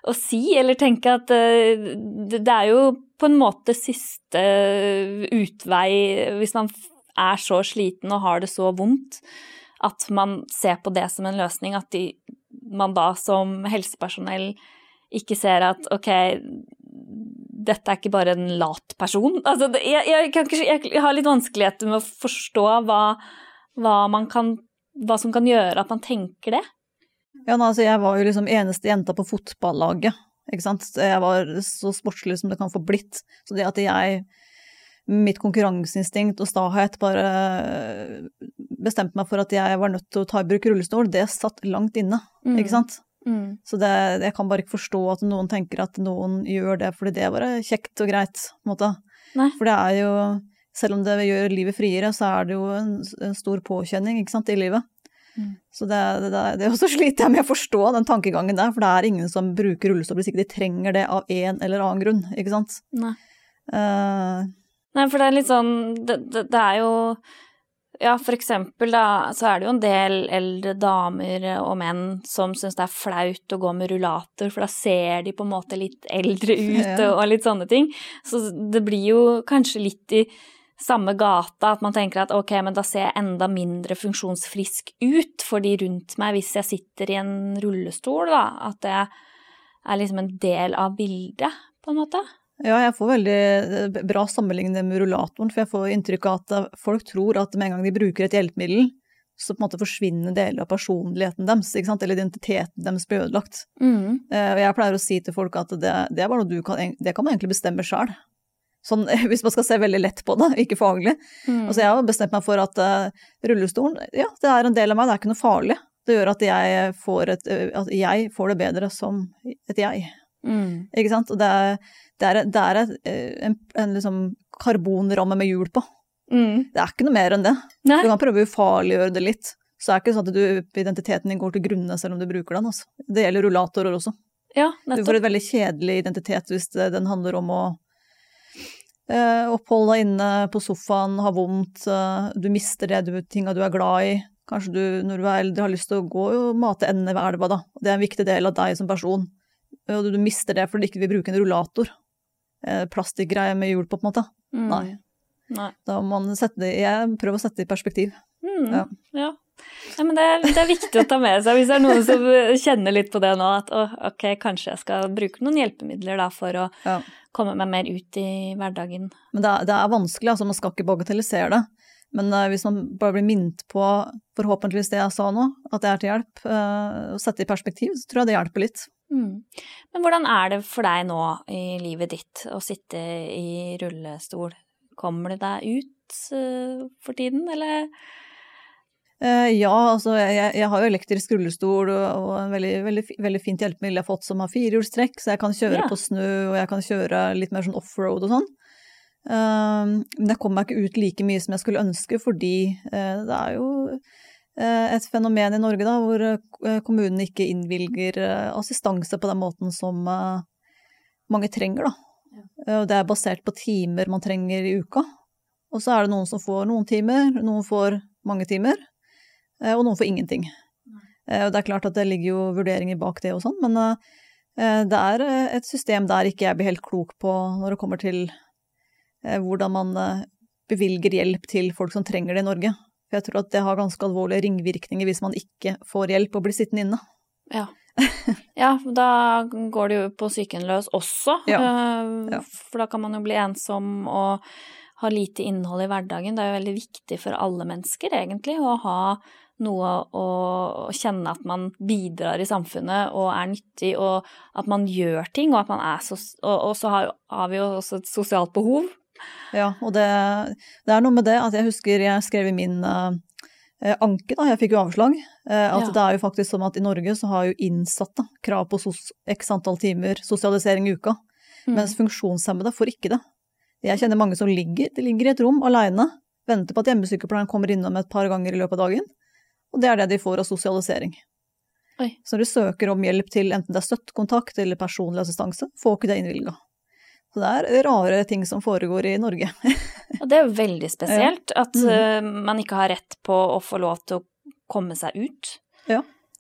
å si, eller tenke at eh, det, det er jo på en måte siste utvei hvis man er så sliten og har det så vondt, at man ser på det som en løsning, at de, man da som helsepersonell ikke ser at ok, dette er ikke bare en lat person. Altså, jeg, jeg, kan jeg har litt vanskeligheter med å forstå hva, hva, kan, hva som kan gjøre at man tenker det.
Ja, altså, jeg var jo liksom eneste jenta på fotballaget, ikke sant. Jeg var så sportslig som det kan få blitt. Så det at jeg, mitt konkurranseinstinkt og stahet bare bestemte meg for at jeg var nødt til å ta i bruk rullestol, det satt langt inne,
Mm.
ikke sant.
Mm.
Så det, jeg kan bare ikke forstå at noen tenker at noen gjør det fordi det er bare kjekt og greit, på en måte.
Nei.
For det er jo, selv om det gjør livet friere, så er det jo en, en stor påkjenning, ikke sant, i livet.
Mm.
Så det, det, det, også sliter jeg med å forstå den tankegangen der, for det er ingen som bruker rullestol hvis ikke de trenger det av en eller annen grunn, ikke sant.
Nei.
Eh,
Nei, for det er litt sånn Det, det, det er jo Ja, for eksempel, da, så er det jo en del eldre damer og menn som syns det er flaut å gå med rullator, for da ser de på en måte litt eldre ut og, og litt sånne ting. Så det blir jo kanskje litt i samme gata at man tenker at ok, men da ser jeg enda mindre funksjonsfrisk ut for de rundt meg hvis jeg sitter i en rullestol, da. At det er liksom en del av bildet, på en måte.
Ja, jeg får veldig eh, bra sammenligning med rullatoren, for jeg får inntrykk av at eh, folk tror at med en gang de bruker et hjelpemiddel, så på en måte forsvinner deler av personligheten deres, eller identiteten deres blir ødelagt.
Mm.
Og jeg pleier å si til folk at det, det er bare noe du kan, det kan man egentlig bestemme sjøl. Sånn, hvis man skal se veldig lett på det, ikke faglig.
Mm.
Altså, jeg har bestemt meg for at uh, rullestolen, ja, det er en del av meg, det er ikke noe farlig. Det gjør at jeg får, et, at jeg får det bedre som et jeg.
Mm.
Ikke sant? Og det er, det er, det er eh, en, en liksom karbonramme med hjul på.
Mm.
Det er ikke noe mer enn det.
Nei.
Du kan prøve å ufarliggjøre det litt. Så er det ikke sånn at du, identiteten din går til grunne selv om du bruker den. Altså. Det gjelder rullatorer også.
Ja,
Du får et veldig kjedelig identitet hvis det- den handler om å eh, oppholde deg inne på sofaen, ha vondt, eh, du mister det du, tinga du er glad i. Kanskje du når du er eldre har lyst til å gå og mate endene ved elva, da. Det er en viktig del av deg som person. Og du, mister det fordi du ikke vil bruke en rullator. Eh, Plastikkgreie med hjul på, på en måte.
Mm.
Nei.
Nei.
Da må man sette det Jeg prøver å sette det i perspektiv.
Mm.
Ja.
Ja. Ja, men det er, det er viktig å ta med seg hvis det er noen som kjenner litt på det nå, at å, ok, kanskje jeg skal bruke noen hjelpemidler da for å
Ja.
komme meg mer ut i hverdagen.
Men det er, det er vanskelig, altså man skal ikke bagatellisere det. Men eh, hvis man bare blir minnet på forhåpentligvis det jeg sa nå, at det er til hjelp, eh, og sette det i perspektiv, så tror jeg det hjelper litt.
Mm. Men hvordan er det for deg nå i livet ditt å sitte i rullestol? Kommer det deg ut eh, for tiden, eller?
Ja, altså jeg, jeg har jo elektrisk rullestol og en veldig, veldig, veldig fint hjelpemiddel jeg har fått som har firehjulstrekk, så jeg kan kjøre
Ja.
på snø og jeg kan kjøre litt mer sånn offroad og sånn. Eh, men jeg kommer meg ikke ut like mye som jeg skulle ønske, fordi eh, det er jo eh, et fenomen i Norge da, hvor kommunen kommunene ikke innvilger eh, assistanse på den måten som eh, mange trenger. Da. Eh, og det er basert på timer man trenger i uka. Og så er det noen som får noen timer, noen får mange timer, eh, og noen får ingenting. Eh, Og det er klart at det ligger jo vurderinger bak det og sånn, men eh, det er eh, et system der ikke jeg blir helt klok på når det kommer til eh, hvordan man eh, bevilger hjelp til folk som trenger det i Norge. For jeg tror at det har ganske alvorlige ringvirkninger hvis man ikke får hjelp og blir sittende inne.
Ja. ja, da går det jo på psyken løs også,
Ja.
eh,
Ja.
for da kan man jo bli ensom og ha lite innhold i hverdagen. Det er jo veldig viktig for alle mennesker, egentlig, å ha noe å, kjenne at man bidrar i samfunnet og er nyttig, og at man gjør ting, og at man er sos... Og, så har, har vi jo også et sosialt behov.
Ja, og det, det er noe med det at jeg husker jeg skrev i min eh, anke, da, jeg fikk jo avslag, eh, at
Ja.
det er jo faktisk sånn at i Norge så har jo innsatte krav på sos x antall timer sosialisering i uka,
Mm.
mens funksjonshemmede får ikke det. Jeg kjenner mange som ligger, de ligger i et rom alene, venter på at hjemmesykepleieren kommer innom et par ganger i løpet av dagen, og det er det de får av sosialisering.
Oi.
Så når de søker om hjelp til enten det er støttekontakt eller personlig assistanse, får ikke det innvilga. Så det er rare ting som foregår i Norge.
Og det er jo veldig spesielt at
Mhm.
eh, man ikke har rett på å få lov til å komme seg ut.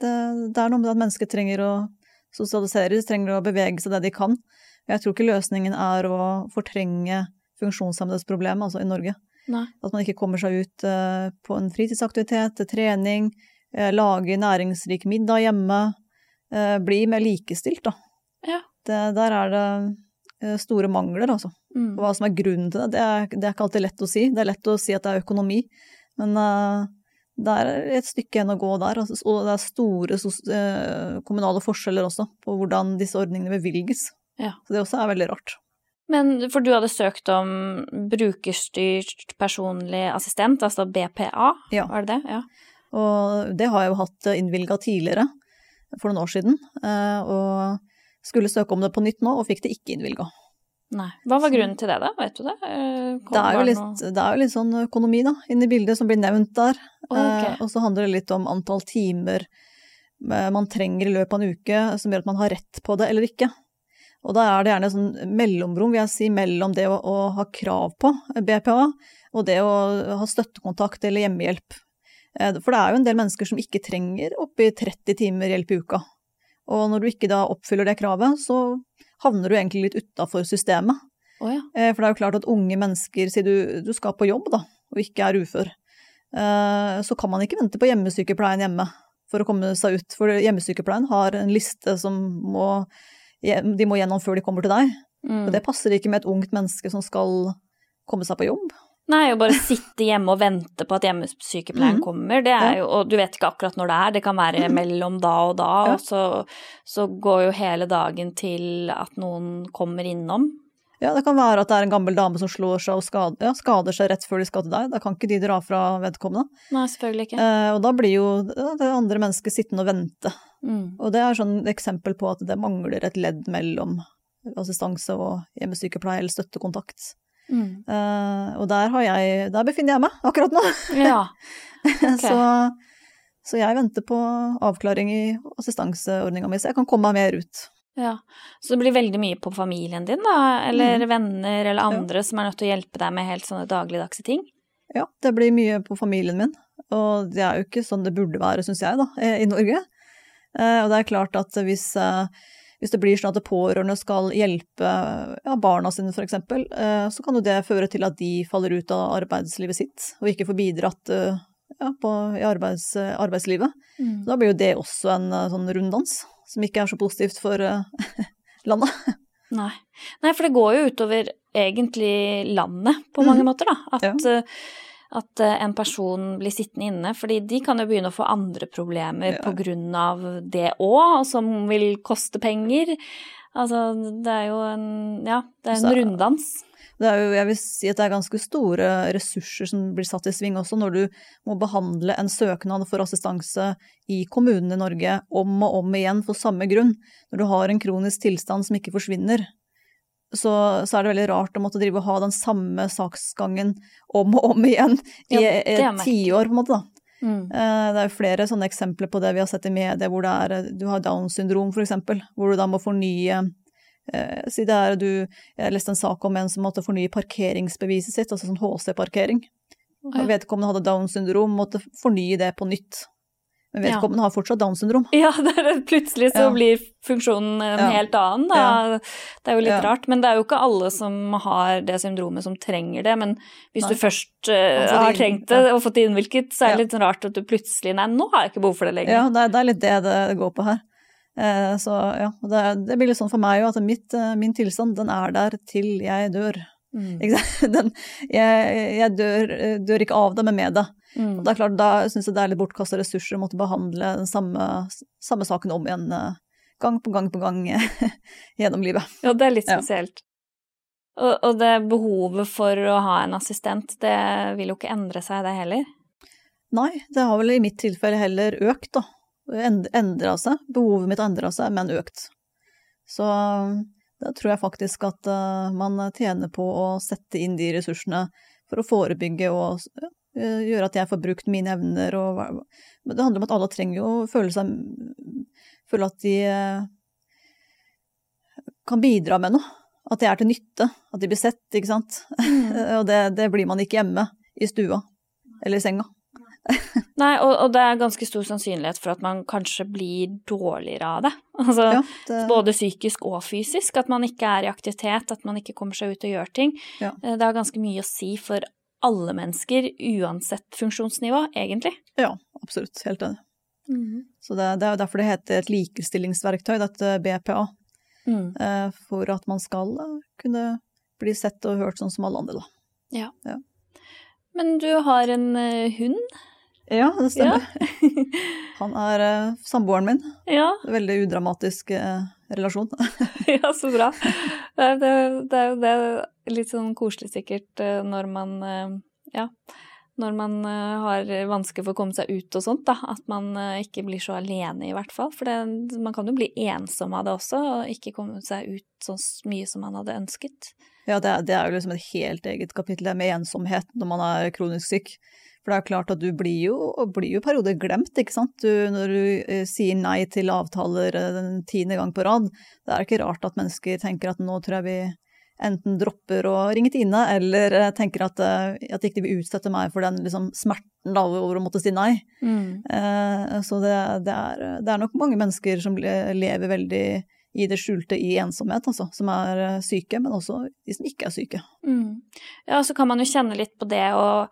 Det, det er noe med at mennesker trenger å sosialiseres, trenger å bevege seg det de kan. Jeg tror ikke løsningen er å fortrenge funksjonshemmedes problem, altså i Norge.
Nei.
At man ikke kommer seg ut eh, på en fritidsaktivitet, trening, eh, lage næringsrik middag hjemme. bli mer likestilt, da.
Ja.
Det, der er det store mangler, altså.
Mm.
Hva som er grunnen til det, det er, det er ikke alltid lett å si. Det er lett å si at det er økonomi, men uh, det er et stykke igjen å gå der. Altså, og det er store sos eh, kommunale forskjeller også på hvordan disse ordningene bevilges.
Ja.
Så det også er veldig rart.
Men for du hadde søkt om brukerstyrt personlig assistent, altså BPA,
Ja.
var det det? Ja.
Og det har jeg jo hatt innvilga tidligere, for noen år siden. Uh, Og skulle søke om det på nytt nå, og fikk det ikke innvilga.
Nei. Hva var grunnen til det, da? Vet du det? Eh,
Det er, jo litt,
noe-
det er jo litt sånn økonomi da, inne i bildet som blir nevnt der.
Okay.
Eh, og så handler det litt om antall timer eh, man trenger i løpet av en uke som gjør at man har rett på det eller ikke. Og da er det gjerne sånn mellomrom, vil jeg si, mellom det å, å ha krav på BPA og det å ha støttekontakt eller hjemmehjelp. Eh, For det er jo en del mennesker som ikke trenger oppi 30 timer hjelp i uka. Og når du ikke da oppfyller det kravet, så havner du egentlig litt utafor systemet.
Oh, ja.
Eh, For det er jo klart at unge mennesker, sier du, du skal på jobb da, og ikke er ufør, eh, så kan man ikke vente på hjemmesykepleien hjemme for å komme seg ut. For hjemmesykepleien har en liste som må, de må gjennom før de kommer til deg.
Mm.
Og det passer ikke med et ungt menneske som skal komme seg på jobb.
Nei, å bare sitte hjemme og vente på at hjemmesykepleien
Mhm.
kommer, det er jo Og du vet ikke akkurat når det er, det kan være
Mhm.
mellom da og da,
Ja.
og så, så går jo hele dagen til at noen kommer innom.
Ja, det kan være at det er en gammel dame som slår seg og skader, ja, skader seg rett før de skal til deg. Da kan ikke de dra fra vedkommende.
Nei, selvfølgelig ikke.
Eh, og da blir jo det andre mennesket sittende og vente.
Mm.
Og det er sånn eksempel på at det mangler et ledd mellom assistanse og hjemmesykepleie eller støttekontakt.
Mm.
Eh, og der, har jeg, der befinner jeg meg akkurat nå.
Ja. Okay.
så, så jeg venter på avklaring i assistanseordninga mi, så jeg kan komme meg mer ut.
ja. Så det blir veldig mye på familien din, da? Eller
Mm.
venner eller andre som er nødt til å hjelpe deg med helt sånne dagligdagse ting?
Ja, det blir mye på familien min, og det er jo ikke sånn det burde være, syns jeg, da, eh, i Norge. Uh, Og det er klart at hvis, eh, hvis det blir sånn at pårørende skal hjelpe ja, barna sine, eksempel, eh, så kan jo det føre til at de faller ut av arbeidslivet sitt, og ikke får bidratt eh, ja, på, i arbeids, arbeidslivet.
Mm.
Da blir jo det også en eh, sånn runddans, som ikke er så positivt for landet.
Nei. Nei, for det går jo utover egentlig landet på mange
Mhm.
måter, da. At, eh, at eh, en person blir sittende inne, fordi de kan jo begynne å få andre problemer
Ja.
av det òg, som vil koste penger. Altså, det er jo en Ja, det er en
Så-
runddans.
Det er jo, jeg vil si at det er ganske store ressurser som blir satt i sving også, når du må behandle en søknad for assistanse i kommunen i Norge om og om igjen for samme grunn. Når du har en kronisk tilstand som ikke forsvinner, så, så er det veldig rart å måtte drive og ha den samme saksgangen om og om igjen i
Ja,
tiår, på en måte. da.
Mm.
Eh, Det er jo flere sånne eksempler på det vi har sett i media, hvor det er, eh, du har Downs syndrom eksempel, hvor du da må fornye eh, Si det er du Jeg leste en sak om en som måtte fornye parkeringsbeviset sitt, altså sånn HC-parkering.
Å, ja.
Vedkommende hadde Downs syndrom, måtte fornye det på nytt. Men
Ja.
vedkommende har fortsatt Downs syndrom.
Ja, plutselig så
Ja.
blir funksjonen en
Ja.
helt annen, da. Det er jo litt
Ja.
rart. Men det er jo ikke alle som har det syndromet som trenger det. Men hvis
Nei.
du først
uh,
har trengt det
ja.
og fått det innvilket, så er det
Ja.
litt rart at du plutselig Nei, nå har jeg ikke behov for det lenger.
Ja, det er, litt det det går på her. Eh, Så ja, det, det blir litt sånn for meg òg, at mitt, eh, min tilstand, den er der til jeg dør.
Mm.
Den, jeg jeg dør, eh, dør ikke av det, men med det.
Mm.
Og det er klart, Da syns jeg det er litt bortkasta ressurser å måtte behandle den samme, samme saken om igjen eh, gang på gang på gang eh, gjennom livet.
Ja, det er litt
Ja.
spesielt. Og, og det behovet for å ha en assistent, det vil jo ikke endre seg, det heller.
Nei, det har vel i mitt tilfelle heller økt, da. End- Endra seg. Behovet mitt har endra seg, men økt. Så da tror jeg faktisk at eh, man tjener på å sette inn de ressursene for å forebygge og ja, eh, gjøre at jeg får brukt mine evner og det handler om at alle trenger jo å føle seg Føle at de eh, kan bidra med noe. At de er til nytte. At de blir sett, ikke sant. og det, det blir man ikke hjemme i stua eller i senga.
Nei, og, og det er ganske stor sannsynlighet for at man kanskje blir dårligere av det. Altså,
Ja, det,
Både psykisk og fysisk. At man ikke er i aktivitet, at man ikke kommer seg ut og gjør ting.
Ja.
Eh, Det har ganske mye å si for alle mennesker, uansett funksjonsnivå, egentlig.
ja, absolutt. Helt enig. Så det, det er jo derfor det heter et likestillingsverktøy, dette BPA.
Mm.
eh, For at man skal eh, kunne bli sett og hørt sånn som alle andre, da.
Men du har en eh, hund?
Ja, det stemmer. Han er samboeren min.
Ja,
Veldig udramatisk relasjon.
ja, så bra. Det, det, det litt sånn koselig sikkert eh, når man eh, Ja. Når man eh, har vansker for å komme seg ut og sånt, da. At man ikke blir så alene, i hvert fall. For det, man kan jo bli ensom av det også, og ikke komme seg ut så mye som man hadde ønsket.
Ja, det, er- det er jo liksom et helt eget kapittel, med ensomhet når man er kronisk syk. For det er klart at du blir jo, blir jo perioder glemt, ikke sant. Du, når du eh, sier nei til avtaler den tiende gang på rad, det er ikke rart at mennesker tenker at nå tror jeg vi enten dropper å ringe Tine, eller eh, tenker at, eh, at ikke de vil utsette meg for den liksom, smerten da, over å måtte si nei. Eh, Så det, det, er, det er nok mange mennesker som lever veldig i det skjulte i ensomhet, altså. Som er eh, syke, men også de som ikke er syke.
Mm. Ja, så kan man jo kjenne litt på det og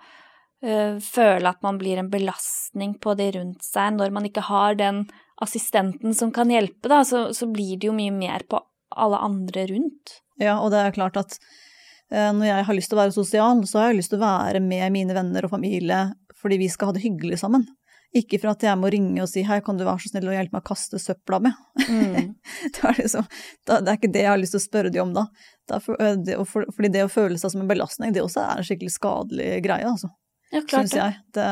øh, føle at man blir en belastning på de rundt seg. Når man ikke har den assistenten som kan hjelpe, da, så, så blir det jo mye mer på alle andre rundt.
Ja, og det er klart at eh, når jeg har lyst til å være sosial, så har jeg lyst til å være med mine venner og familie fordi vi skal ha det hyggelig sammen. Ikke for at jeg må ringe og si hei, kan du være så snill å hjelpe meg å kaste søpla med.
Mm.
det, er liksom, det er ikke det jeg har lyst til å spørre de om da. Det er for, eh, det, for, fordi det å føle seg som en belastning, det også er en skikkelig skadelig greie, altså.
Ja, klart
Syns jeg. Det,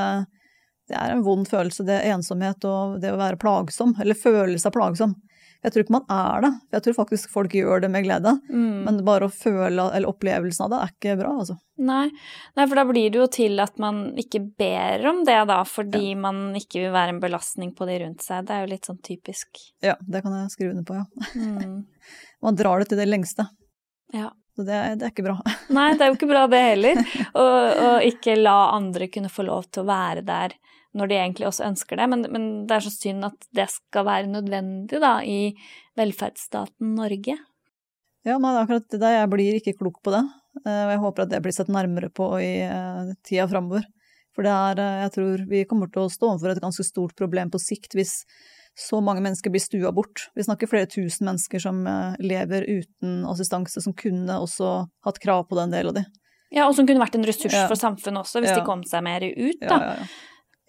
det er en vond følelse, det er ensomhet og det å være plagsom, eller føle seg plagsom. Jeg tror ikke man er det. Jeg tror faktisk folk gjør det med glede.
Mm.
Men bare å føle, eller opplevelsen av det, er ikke bra, altså.
Nei. Nei, for da blir det jo til at man ikke ber om det, da, fordi man ikke vil være en belastning på de rundt seg. Det er jo litt sånn typisk.
Ja, det kan jeg skrive under på, ja.
Mm.
Man drar det til det lengste.
Ja.
Så det, det er ikke bra.
Nei, det er jo ikke bra det heller. Og ikke la andre kunne få lov til å være der når de egentlig også ønsker det. Men, men det er så synd at det skal være nødvendig, da, i velferdsstaten Norge.
Ja, men akkurat det jeg blir ikke klok på det. Eh, Og jeg håper at det blir sett nærmere på i eh, tida framover. For det er, eh, jeg tror vi kommer til å stå overfor et ganske stort problem på sikt hvis så mange mennesker blir stua bort. Vi snakker flere tusen mennesker som lever uten assistanse, som kunne også hatt krav på den delen av de.
Ja, og som kunne vært en ressurs
Ja.
for samfunnet også, hvis
Ja.
de kom seg mer ut,
Ja,
da.
ja, ja.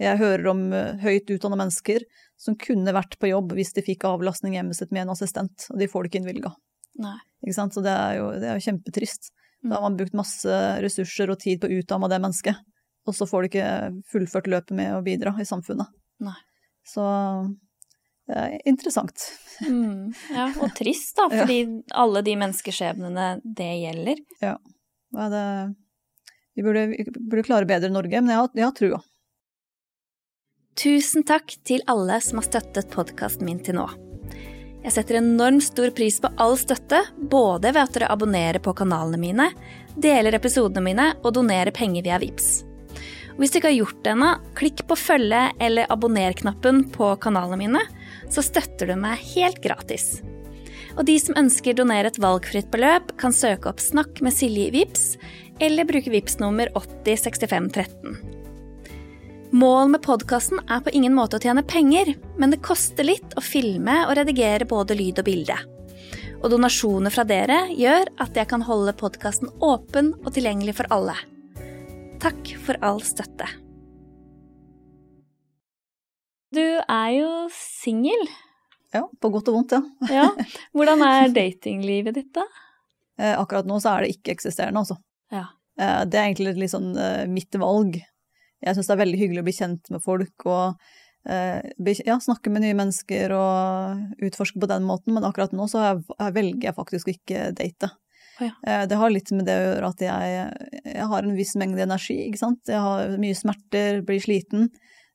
Jeg hører om eh, høyt utdanna mennesker som kunne vært på jobb hvis de fikk avlastning hjemmet sitt med en assistent, og de får det ikke innvilga. Så det er jo, det er jo kjempetrist. Da har man brukt masse ressurser og tid på å utdanne det mennesket, og så får du ikke fullført løpet med å bidra i samfunnet.
Nei.
Så det er interessant.
Mm, ja, og trist, da,
Ja.
fordi alle de menneskeskjebnene det gjelder.
Er det Vi burde, vi burde klare bedre i Norge, men jeg har, jeg har trua.
Tusen takk til alle som har støttet podkasten min til nå. Jeg setter enormt stor pris på all støtte, både ved at dere abonnerer på kanalene mine, deler episodene mine og donerer penger via VIPS. Og hvis du ikke har gjort det ennå, klikk på følge- eller abonner-knappen på kanalene mine, så støtter du meg helt gratis. Og de som ønsker donere et valgfritt beløp, kan søke opp Snakk med Silje i VIPS, eller bruke VIPS nummer 806513. Målet med podkasten er på ingen måte å tjene penger, men det koster litt å filme og redigere både lyd og bilde. Og donasjoner fra dere gjør at jeg kan holde podkasten åpen og tilgjengelig for alle. Takk for all støtte. Du er jo singel.
Ja, på godt og vondt, ja.
Ja. Hvordan er datinglivet ditt, da?
Eh, akkurat nå så er det ikke-eksisterende, altså.
Ja.
Eh, det er egentlig litt sånn eh, mitt valg. Jeg syns det er veldig hyggelig å bli kjent med folk og eh, ja, snakke med nye mennesker og utforske på den måten, men akkurat nå så jeg, jeg velger jeg faktisk å ikke date.
Ja.
Eh, det har litt med det å gjøre at jeg, jeg har en viss mengde energi, ikke sant. Jeg har mye smerter, blir sliten,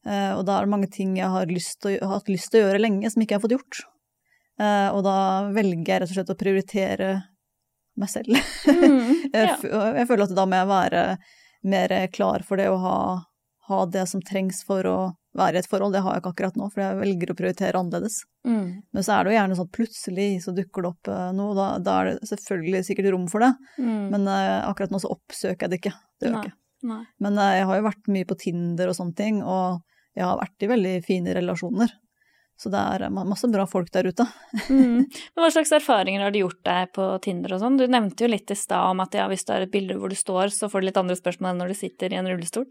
eh, og da er det mange ting jeg har, lyst å- har hatt lyst til å gjøre lenge som ikke jeg har fått gjort. Og da velger jeg rett og slett å prioritere meg selv.
Mm, ja.
jeg føler at da må jeg være mer klar for det å ha, ha det som trengs for å være i et forhold. Det har jeg ikke akkurat nå, for jeg velger å prioritere annerledes.
Mm.
Men så er det jo gjerne sånn plutselig så dukker det opp eh, noe, da, da er det selvfølgelig sikkert rom for det.
Mm.
Men uh, akkurat nå så oppsøker jeg det ikke. Det gjør jeg ikke.
Nei.
Men uh, jeg har jo vært mye på Tinder og sånne ting, og jeg har vært i veldig fine relasjoner. Så det er masse bra folk der ute.
Mm. Men hva slags erfaringer har du gjort deg på Tinder og sånn? Du nevnte jo litt i stad om at ja, hvis du har et bilde hvor du står, så får du litt andre spørsmål enn når du sitter i en rullestol.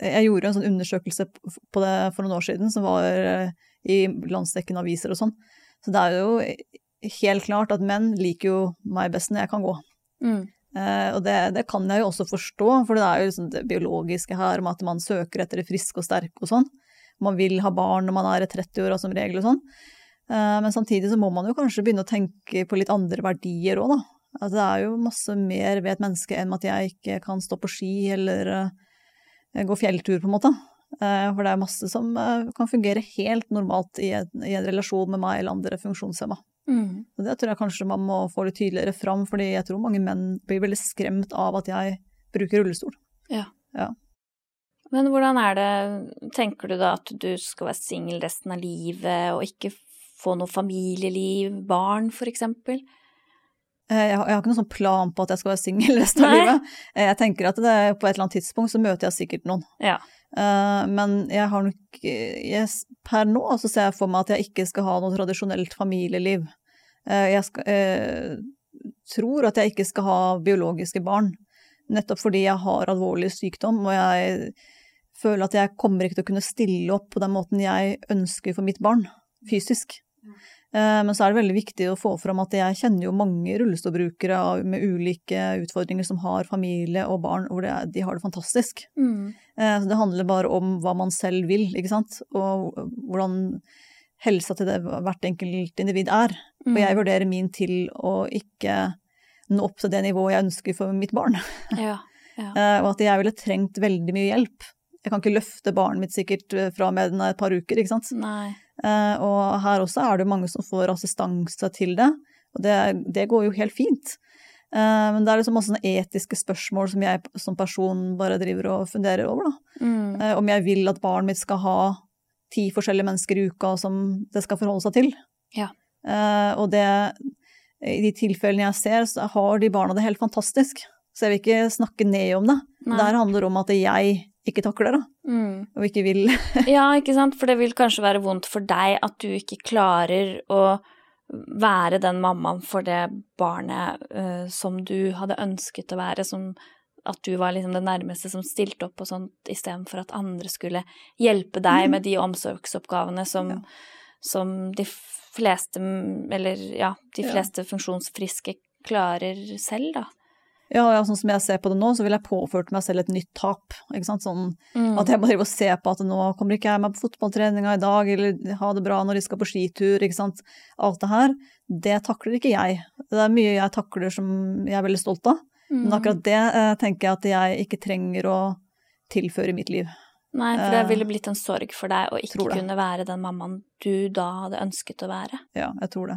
Jeg gjorde en sånn undersøkelse på det for noen år siden, som var eh, i landsdekkende aviser og sånn. Så det er jo helt klart at menn liker jo meg best når jeg kan gå.
Mm.
Eh, og det, det kan jeg jo også forstå, for det er jo liksom det biologiske her om at man søker etter det friske og sterke og sånn. Man vil ha barn når man er i 30 år som regel og sånn. Eh, men samtidig så må man jo kanskje begynne å tenke på litt andre verdier òg, da. Altså, det er jo masse mer ved et menneske enn at jeg ikke kan stå på ski eller eh, gå fjelltur, på en måte. Eh, for det er masse som eh, kan fungere helt normalt i en, i en relasjon med meg eller andre funksjonshemma.
Mm.
Og det tror jeg kanskje man må få litt tydeligere fram, fordi jeg tror mange menn blir veldig skremt av at jeg bruker rullestol.
Men hvordan er det, tenker du da at du skal være singel resten av livet og ikke få noe familieliv, barn for eksempel?
Eh, Jeg har, jeg har ikke noen sånn plan på at jeg skal være singel resten av
Nei.
livet. Eh, Jeg tenker at det, på et eller annet tidspunkt så møter jeg sikkert noen.
Ja.
Uh, Men jeg har nok jeg, Per nå så ser jeg for meg at jeg ikke skal ha noe tradisjonelt familieliv. Uh, Jeg skal, uh, tror at jeg ikke skal ha biologiske barn, nettopp fordi jeg har alvorlig sykdom, og jeg føler at jeg kommer ikke til å kunne stille opp på den måten jeg ønsker for mitt barn, fysisk. Eh, Men så er det veldig viktig å få fram at jeg kjenner jo mange rullestolbrukere med ulike utfordringer som har familie og barn, hvor det er, de har det fantastisk.
Mm.
Eh, Så det handler bare om hva man selv vil, ikke sant, og hvordan helsa til det hvert enkelt individ er. Og jeg vurderer min til å ikke nå opp til det nivået jeg ønsker for mitt barn.
Ja. ja.
Eh, Og at jeg ville trengt veldig mye hjelp. Jeg kan ikke løfte barnet mitt sikkert fra fra med den et par uker, ikke sant.
Nei.
Eh, Og her også er det mange som får assistanse til det, og det, det går jo helt fint. Eh, Men det er liksom masse etiske spørsmål som jeg som person bare driver og funderer over, da.
Mm.
Eh, Om jeg vil at barnet mitt skal ha ti forskjellige mennesker i uka som det skal forholde seg til.
Ja.
Og det, i de tilfellene jeg ser, så har de barna det helt fantastisk. Så jeg vil ikke snakke ned om det.
Nei.
Det her handler om at jeg ikke takler da.
Mm.
og ikke vil
Ja, ikke sant, for det vil kanskje være vondt for deg at du ikke klarer å være den mammaen for det barnet uh, som du hadde ønsket å være, som at du var liksom det nærmeste som stilte opp og sånt, istedenfor at andre skulle hjelpe deg
Mhm.
med de omsorgsoppgavene som,
Ja.
som de fleste, eller ja, de
Ja.
fleste funksjonsfriske klarer selv, da.
Ja, ja, sånn som jeg ser på det nå, så vil jeg påført meg selv et nytt tap. Ikke sant? Sånn
Mm.
at jeg må drive og se på at nå kommer ikke jeg meg på fotballtreninga i dag, eller ha det bra når de skal på skitur, ikke sant. Alt det her, det takler ikke jeg. Det er mye jeg takler som jeg er veldig stolt av, men
Mm.
akkurat det eh, tenker jeg at jeg ikke trenger å tilføre i mitt liv.
Nei, for det
eh,
ville blitt en sorg for deg å ikke kunne være den mammaen du da hadde ønsket å være.
Ja, jeg tror det.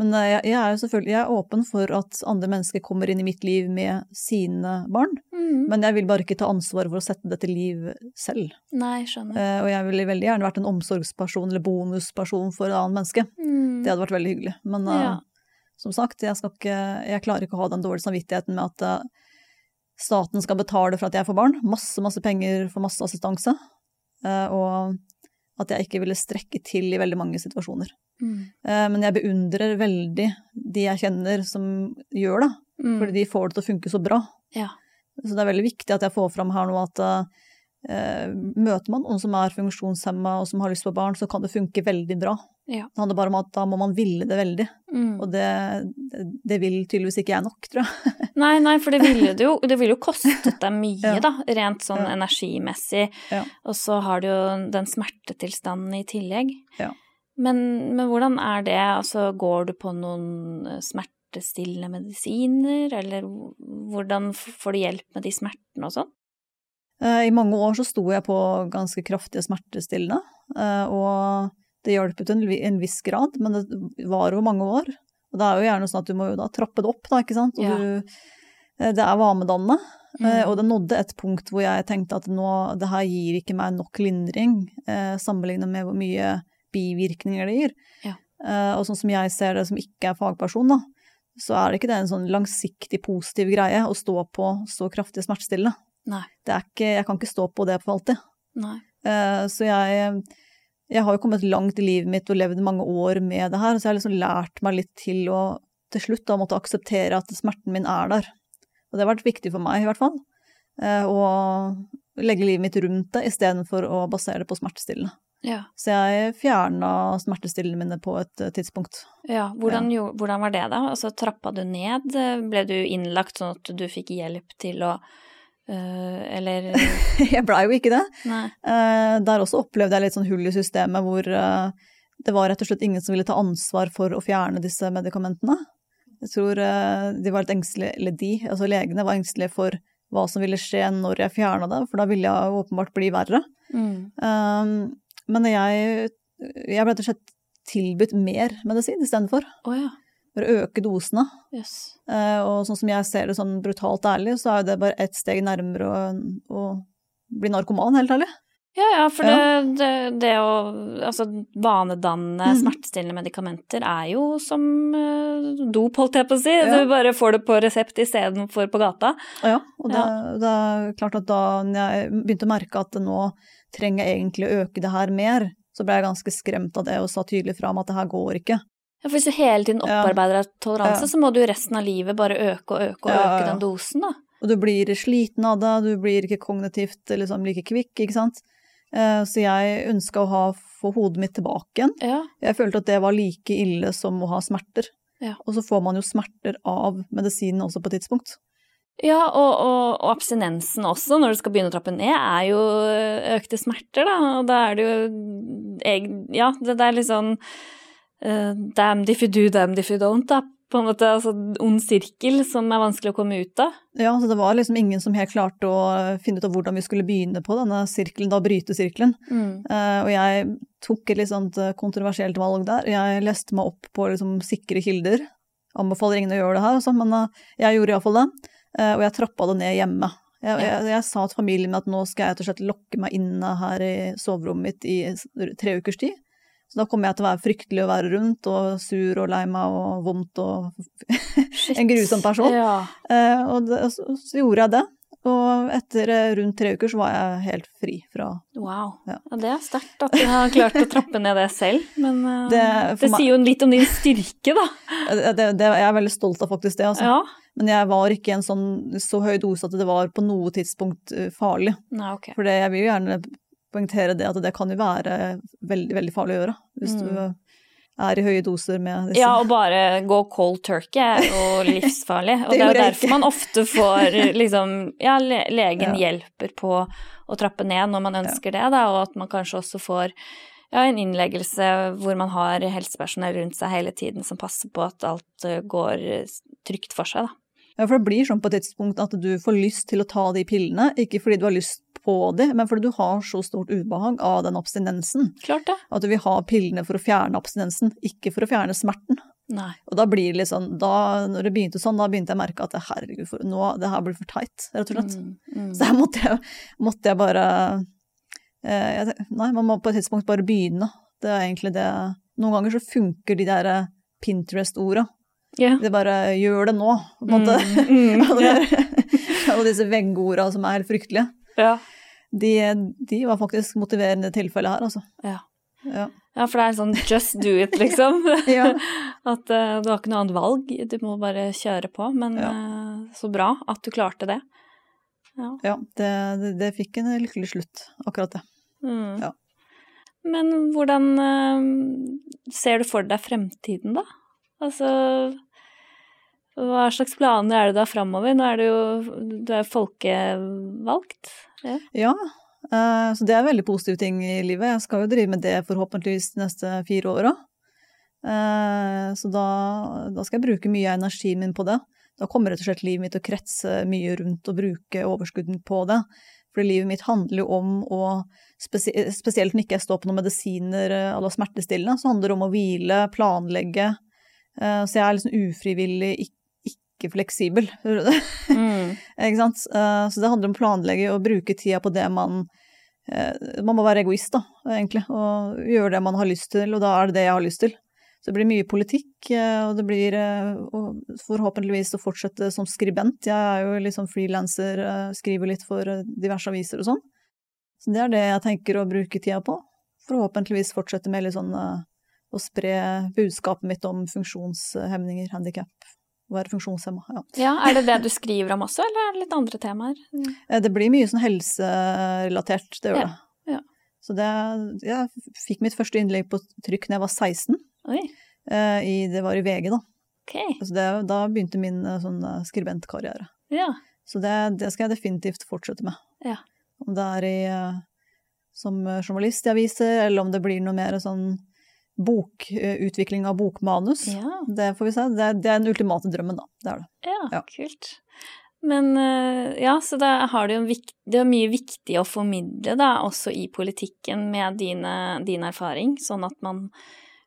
Men eh, jeg, jeg er jo selvfølgelig jeg er åpen for at andre mennesker kommer inn i mitt liv med sine barn,
Mm.
men jeg vil bare ikke ta ansvar for å sette det til liv selv.
Nei, skjønner.
Eh, Og jeg ville veldig gjerne vært en omsorgsperson eller bonusperson for et annet menneske.
Mm.
Det hadde vært veldig hyggelig. Men eh,
Ja.
som sagt, jeg, ikke, jeg klarer ikke å ha den dårlige samvittigheten med at eh, staten skal betale for at jeg får barn. Masse, masse penger for masse assistanse. eh, og at jeg ikke ville strekke til i veldig mange situasjoner.
Mm.
Eh, men jeg beundrer veldig de jeg kjenner som gjør det,
Mm.
fordi de får det til å funke så bra.
Ja.
Så det er veldig viktig at jeg får fram her nå at uh, møter man noen som er funksjonshemma og som har lyst på barn, så kan det funke veldig bra.
Ja.
Det handler bare om at da må man ville det veldig,
Mm.
og det, det vil tydeligvis ikke jeg nok, tror jeg.
Nei, nei, for det ville jo Det ville jo kostet deg mye,
Ja.
da, rent sånn
Ja.
energimessig.
Ja.
Og så har du jo den smertetilstanden i tillegg.
Ja.
Men, men hvordan er det? Altså, går du på noen eh, smertestillende medisiner, eller hvordan får du hjelp med de smertene og sånn?
Eh, I mange år så sto jeg på ganske kraftige smertestillende, eh, og det hjalp jo til en viss grad, men det var over mange år. Og det er jo gjerne sånn at du må jo da trappe det opp, da, ikke sant. Og
Ja.
du, eh, det er vanedannende. Eh,
Mm.
Og det nådde et punkt hvor jeg tenkte at nå, det her gir ikke meg nok lindring, eh, sammenlignet med hvor mye bivirkninger det gir.
Ja.
Eh, og sånn som jeg ser det som ikke er fagperson, da, så er det ikke det en sånn langsiktig positiv greie å stå på så kraftig smertestillende. Er ikke, jeg kan ikke stå på det for alltid. Eh, så jeg, jeg har jo kommet langt i livet mitt og levd mange år med det her, så jeg har liksom lært meg litt til å til slutt da måtte akseptere at smerten min er der. Og det har vært viktig for meg, i hvert fall. eh, Å legge livet mitt rundt det istedenfor å basere det på smertestillende.
Ja.
Så jeg fjerna smertestillende mine på et eh, tidspunkt.
ja. Hvordan, ja. hvordan var det, da? Altså, trappa du ned? Ble du innlagt sånn at du fikk hjelp til å øh, Eller
jeg blei jo ikke det. Eh, Der også opplevde jeg litt sånn hull i systemet hvor uh, det var rett og slett ingen som ville ta ansvar for å fjerne disse medikamentene. Jeg tror de var litt engstelige, eller de, altså legene var engstelige for hva som ville skje når jeg fjerna det, for da ville jeg åpenbart bli verre.
Mm.
Men jeg, jeg ble rett og slett tilbudt mer medisin istedenfor,
Oh, ja.
For å øke dosene.
Yes.
Eh, Og sånn som jeg ser det sånn brutalt ærlig, så er jo det bare ett steg nærmere å, å bli narkoman, helt ærlig.
Ja, ja, for
Ja.
Det, det, det å Altså, vanedannende
Mhm.
smertestillende medikamenter er jo som uh, dop, holdt jeg på å si.
Ja.
Du bare får det på resept istedenfor på gata.
Ja, og det, det er klart at da jeg begynte å merke at nå trenger jeg egentlig å øke det her mer, så ble jeg ganske skremt av det og sa tydelig fra om at det her går ikke.
Ja, for hvis du hele tiden opparbeider deg toleranse,
Ja.
så må du resten av livet bare øke og øke og
Ja,
øke den dosen, da.
Og du blir sliten av det, du blir ikke kognitivt liksom like kvikk, ikke sant. Eh, Så jeg ønska å ha, få hodet mitt tilbake igjen.
Ja.
Jeg følte at det var like ille som å ha smerter.
Ja.
Og så får man jo smerter av medisinen også på et tidspunkt.
Ja, og, og, og, abstinensen også, når du skal begynne å trappe ned, er jo økte smerter, da. Og da er det jo Ja, det, det er litt sånn uh, damn if you do, damn if you don't, da. På en måte altså ond sirkel som er vanskelig å komme ut av.
Ja, så det var liksom ingen som helt klarte å finne ut av hvordan vi skulle begynne på denne sirkelen, da bryte sirkelen. Mm. Uh, og jeg tok et litt sånt kontroversielt valg der. Jeg leste meg opp på liksom sikre kilder. Anbefaler ingen å gjøre det her, altså, men uh, jeg gjorde iallfall det. Uh, og jeg trappa det ned hjemme. Jeg, jeg, jeg, sa til familien min at nå skal jeg rett og slett lokke meg inne her i soverommet mitt i tre ukers tid. Så da kommer jeg til å være fryktelig å være rundt, og sur og lei meg og vondt og en grusom person. Ja. Eh, og det, så, så, gjorde jeg det. Og etter eh, rundt tre uker så var jeg helt fri fra
Wow. Ja. ja det er sterkt at du har klart å trappe ned det selv, men uh, det, det sier jo litt om din styrke, da.
Det, det, jeg er veldig stolt av faktisk det, altså. Ja. Men jeg var ikke i en sånn så høy dose at det var på noe tidspunkt farlig.
Nei, okay.
For jeg vil jo gjerne poengtere det at det kan jo være veldig, veldig farlig å gjøre. Hvis mm. du er i høye doser med disse
Ja, og bare gå cold turkey er jo livsfarlig. Og det, er jo derfor man ofte får liksom Ja, legen ja. hjelper på å trappe ned når man ønsker ja. det, da, og at man kanskje også får ja, en innleggelse hvor man har helsepersonell rundt seg hele tiden som passer på at alt eh, går trygt for seg, da.
Ja, for det blir sånn på et tidspunkt at du får lyst til å ta de pillene, ikke fordi du har lyst på de, men fordi du har så stort ubehag av den abstinensen.
Klart det.
At du vil ha pillene for å fjerne abstinensen, ikke for å fjerne smerten.
Nei.
Og da blir det litt sånn, da, når det begynte sånn, da begynte jeg å merke at herregud, for, nå, det her blir for teit, rett og slett. Mm, mm. Så her måtte jeg, måtte jeg bare eh, jeg, Nei, man må på et tidspunkt bare begynne. Det er egentlig det Noen ganger så funker de der eh, Pinterest-orda. Yeah. Det bare gjør det nå, på en måte. Mm, mm, yeah. og disse veggorda som er helt fryktelige.
Ja.
De, de, var faktisk motiverende tilfelle her, altså.
Ja. ja. ja. for det er sånn just do it, liksom. At uh, du har ikke noe annet valg, du må bare kjøre på. Men uh, så bra at du klarte det.
Ja, det, det, det, fikk en lykkelig slutt, akkurat det.
Mm. Ja. Men hvordan uh, ser du for deg fremtiden, da? Altså hva slags planer er det da framover? Nå er det jo du er folkevalgt.
Ja. ja, uh, så det er veldig positive ting i livet. Jeg skal jo drive med det forhåpentligvis de neste fire åra. Uh, så da, da, skal jeg bruke mye av energien min på det. Da kommer rett og slett livet mitt til å kretse mye rundt og bruke overskudden på det. Fordi livet mitt handler jo om å Spesielt når ikke jeg står på noen medisiner eller smertestillende, så handler det om å hvile, planlegge. Så jeg er liksom ufrivillig ikke ikke fleksibel. Mm. ikke sant? Eh, så det handler om å planlegge og bruke tida på det man eh, Man må være egoist, da, egentlig, og gjøre det man har lyst til, og da er det det jeg har lyst til. Så det blir mye politikk, eh, og det blir forhåpentligvis å fortsette som skribent. Jeg er jo liksom frilanser, skriver litt for diverse aviser og sånn. Så det er det jeg tenker å bruke tida på. Forhåpentligvis fortsette med litt sånn å spre budskapet mitt om funksjonshemninger, handikap, være funksjonshemma. Ja.
ja. Er det det du skriver om også, eller er det litt andre temaer?
Eh, det blir mye sånn helserelatert, det gjør ja. det. Ja. Så det Jeg fikk mitt første innlegg på trykk da jeg var 16.
Oi.
Eh, I, det var i VG, da.
Okay.
Altså det, da begynte min eh, sånn skribentkarriere.
Ja.
Så det, det, skal jeg definitivt fortsette med.
Ja.
Om det er i, som journalist i aviser, eller om det blir noe mer sånn bokutvikling av bokmanus.
Ja.
Det får vi se. Det, det, er den ultimate drømmen, da. Det er det.
Ja, ja. kult. Men eh, ja, så da har du jo det er mye viktig å formidle, da, også i politikken med dine, din erfaring, sånn at man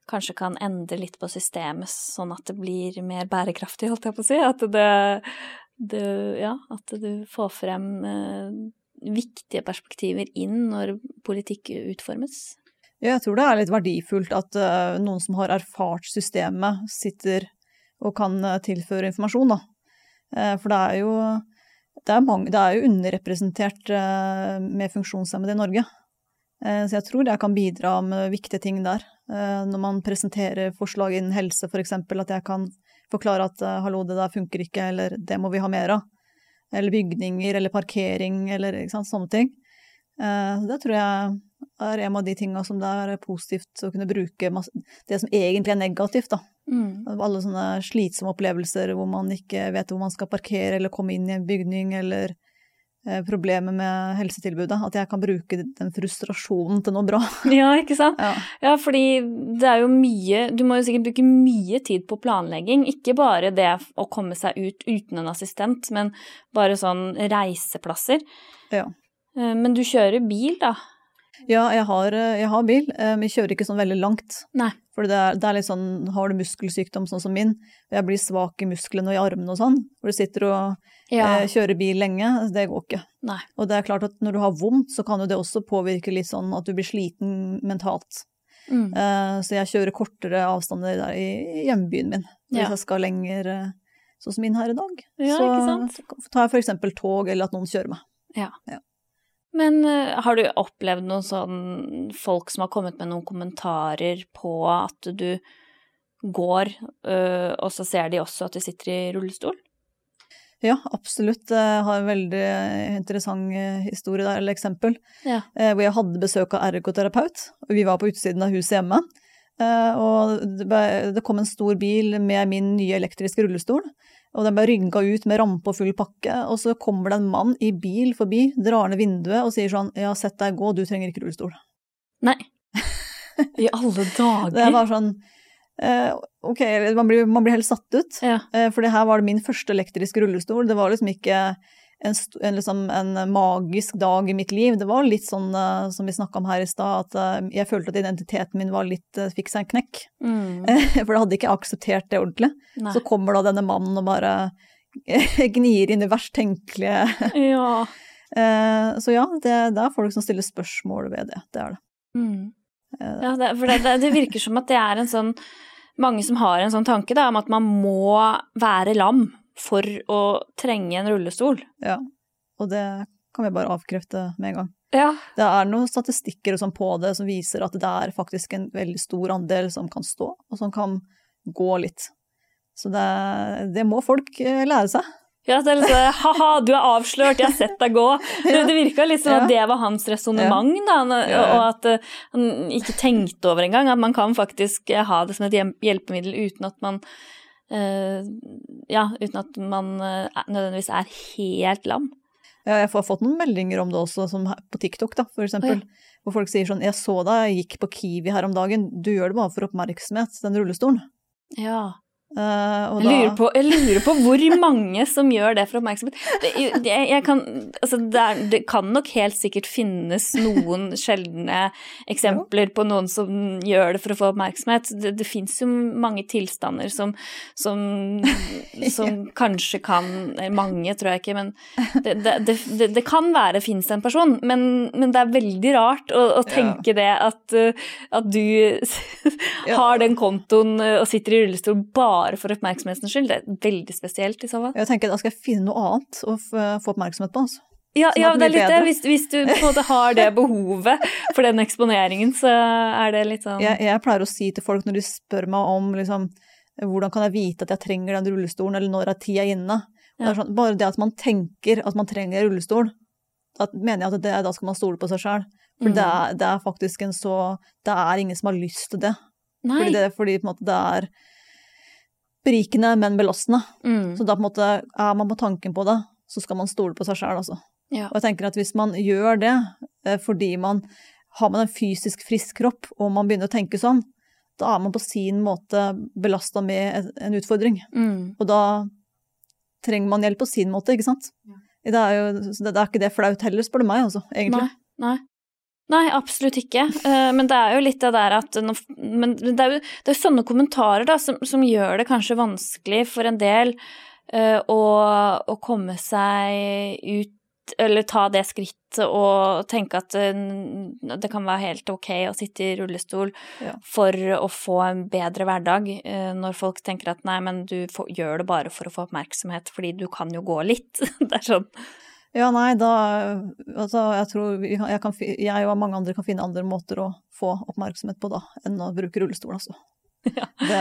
kanskje kan endre litt på systemet, sånn at det blir mer bærekraftig, holdt jeg på å si. At det, det Ja, at du får frem uh, viktige perspektiver inn når politikk utformes.
Jeg tror det er litt verdifullt at uh, noen som har erfart systemet, sitter og kan uh, tilføre informasjon, da. Uh, for det er jo det er, mange, det er jo underrepresentert med funksjonshemmede i Norge. så jeg tror jeg kan bidra med viktige ting der. når man presenterer forslag innen helse, f.eks., at jeg kan forklare at hallo, det der funker ikke, eller det må vi ha mer av. Eller bygninger, eller parkering, eller sant, sånne ting. det tror jeg er en av de tinga som det er positivt å kunne bruke masse, det som egentlig er negativt, da.
Mm.
Alle sånne slitsomme opplevelser hvor man ikke vet hvor man skal parkere eller komme inn i en bygning, eller eh, problemer med helsetilbudet. At jeg kan bruke den frustrasjonen til noe bra.
Ja, ikke sant?
Ja.
Ja, fordi det er jo mye Du må jo sikkert bruke mye tid på planlegging. Ikke bare det å komme seg ut uten en assistent, men bare sånn reiseplasser.
Ja.
Eh, Men du kjører bil, da?
Ja, jeg har, eh, jeg har bil, eh, men jeg kjører ikke sånn veldig langt.
Nei.
For det er, det er litt sånn, har du muskelsykdom sånn som min, og jeg blir svak i musklene og i armene og sånn, hvor du sitter og
Ja.
eh, kjører bil lenge, det går ikke.
Nei.
Og det er klart at når du har vondt, så kan jo det også påvirke litt sånn at du blir sliten mentalt.
Mm.
Eh, så jeg kjører kortere avstander der i hjembyen min. Hvis
Ja.
jeg skal lenger, eh, sånn som min her i dag.
Ja,
så tar jeg for eksempel tog, eller at noen kjører meg.
Men eh, har du opplevd noen sånn folk som har kommet med noen kommentarer på at du går, øh, og så ser de også at du sitter i rullestol?
Ja, absolutt. Jeg har en veldig interessant eh, historie der, eller eksempel.
Ja.
eh, Hvor jeg hadde besøk av ergoterapeut, og vi var på utsiden av huset hjemme. Eh, Og det kom en stor bil med min nye elektriske rullestol, og den ble rygga ut med rampe og full pakke, og så kommer det en mann i bil forbi, drar ned vinduet og sier sånn ja, sett deg gå, du trenger ikke rullestol.
Nei. I alle dager.
Det var sånn eh, Ok, man blir, man blir helt satt ut.
Ja.
Eh, For det her var det min første elektriske rullestol. Det var liksom ikke en, en, liksom en magisk dag i mitt liv. Det var litt sånn uh, som vi snakka om her i stad, at uh, jeg følte at identiteten min var litt uh, fikk seg en knekk.
Mm.
For da hadde ikke jeg akseptert det ordentlig.
Nei.
Så kommer da denne mannen og bare gnir inn det verst tenkelige.
Ja.
Så ja, det, det er folk som stiller spørsmål ved det. Det er det.
Mm. Ja, det, for det, det virker som at det er en sånn Mange som har en sånn tanke da, om at man må være lam for å trenge en rullestol.
Ja. Og det kan vi bare avkrefte med en gang.
Ja.
Det er noen statistikker og sånn på det som viser at det er faktisk en veldig stor andel som kan stå, og som kan gå litt. Så det, det må folk eh, lære seg.
Ja, det er litt sånn ha-ha, du er avslørt, jeg har sett deg gå. Det, det virka litt som at det var hans resonnement, da, og at eh, han ikke tenkte over engang at man kan faktisk eh, ha det som et hjelpemiddel uten at man Ja, uten at man eh, nødvendigvis er helt lam.
Ja, jeg har fått noen meldinger om det også, som på TikTok, da, for eksempel. Hvor folk sier sånn 'Jeg så deg, jeg gikk på Kiwi her om dagen. Du gjør det bare for oppmerksomhet, den rullestolen'.
Ja.
Eh, og
Jeg lurer, på, jeg lurer på hvor mange som gjør det for oppmerksomhet. Det, jeg, jeg kan, altså det, er, det kan nok helt sikkert finnes noen sjeldne eksempler på noen som gjør det for å få oppmerksomhet. Det, det fins jo mange tilstander som, som, som kanskje kan Mange, tror jeg ikke, men det, det, det, det kan være fins en person. Men, men det er veldig rart å, å tenke det at, uh, at du har den kontoen uh, og sitter i rullestol bare for oppmerksomhetens skyld. Det er veldig spesielt i så fall.
Jeg tenker da skal jeg finne noe annet å få oppmerksomhet på. Altså.
Ja,
Sånn
ja det er litt det. Hvis, hvis du på en måte har det behovet for den eksponeringen, så er det litt sånn
Jeg, jeg pleier å si til folk når de spør meg om liksom, hvordan kan jeg vite at jeg trenger den rullestolen, eller når er tida inne. Ja. Det sånn, bare det at man tenker at man trenger rullestol, da mener jeg at det, da skal man stole på seg sjøl. For
Mm.
det, er, det er faktisk en så Det er ingen som har lyst til det.
Nei.
Fordi, det, fordi på en måte det er berikende, men belastende.
Mm.
Så da på en måte er man på tanken på det, så skal man stole på seg sjøl, altså.
Ja.
Og jeg tenker at hvis man gjør det eh, fordi man har man en fysisk frisk kropp, og man begynner å tenke sånn, da er man på sin måte belasta med en utfordring.
Mm.
Og da trenger man hjelp på sin måte, ikke sant? Det er jo det, det er ikke det flaut heller, spør du meg, altså, egentlig.
Nei. Nei. Nei, absolutt ikke. Eh, Men det er jo litt det der at Men det er jo, det er sånne kommentarer da, som, som gjør det kanskje vanskelig for en del eh, å, å komme seg ut eller ta det skrittet og tenke at eh, det kan være helt ok å sitte i rullestol
Ja.
for å få en bedre hverdag, når folk tenker at nei, men du får, gjør det bare for å få oppmerksomhet, fordi du kan jo gå litt. Det er sånn.
Ja, nei, da Altså, jeg tror jeg, kan, jeg og mange andre kan finne andre måter å få oppmerksomhet på, da, enn å bruke rullestol, altså.
Ja.
Det,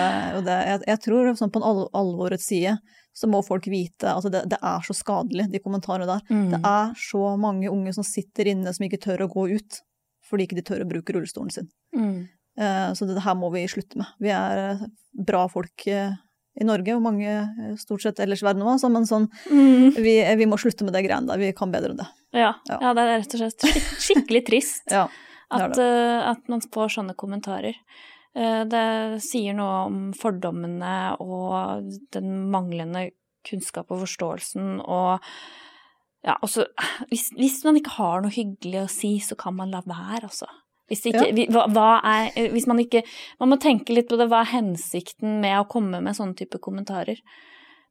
det, jeg, jeg tror sånn på en al alvorets side så må folk vite at det, det er så skadelig, de kommentarene der.
Mm.
Det er så mange unge som sitter inne som ikke tør å gå ut. fordi ikke de tør å bruke rullestolen sin.
Mm.
Eh, Så det her må vi slutte med. Vi er bra folk eh, i Norge, og mange eh, stort sett ellers i verden òg, men sånn,
Mm.
vi, vi må slutte med det greiene der. Vi kan bedre enn det.
Ja.
Ja.
ja, det er rett og slett skik skikkelig trist
Ja, det det.
at, uh, at man får sånne kommentarer. Uh, Det sier noe om fordommene og den manglende kunnskap og forståelsen og ja, også, hvis, hvis man ikke har noe hyggelig å si, så kan man la være, altså. Hvis, ikke,
Ja.
hva, hva er, eh, hvis man ikke Man må tenke litt på det. Hva er hensikten med å komme med sånne type kommentarer?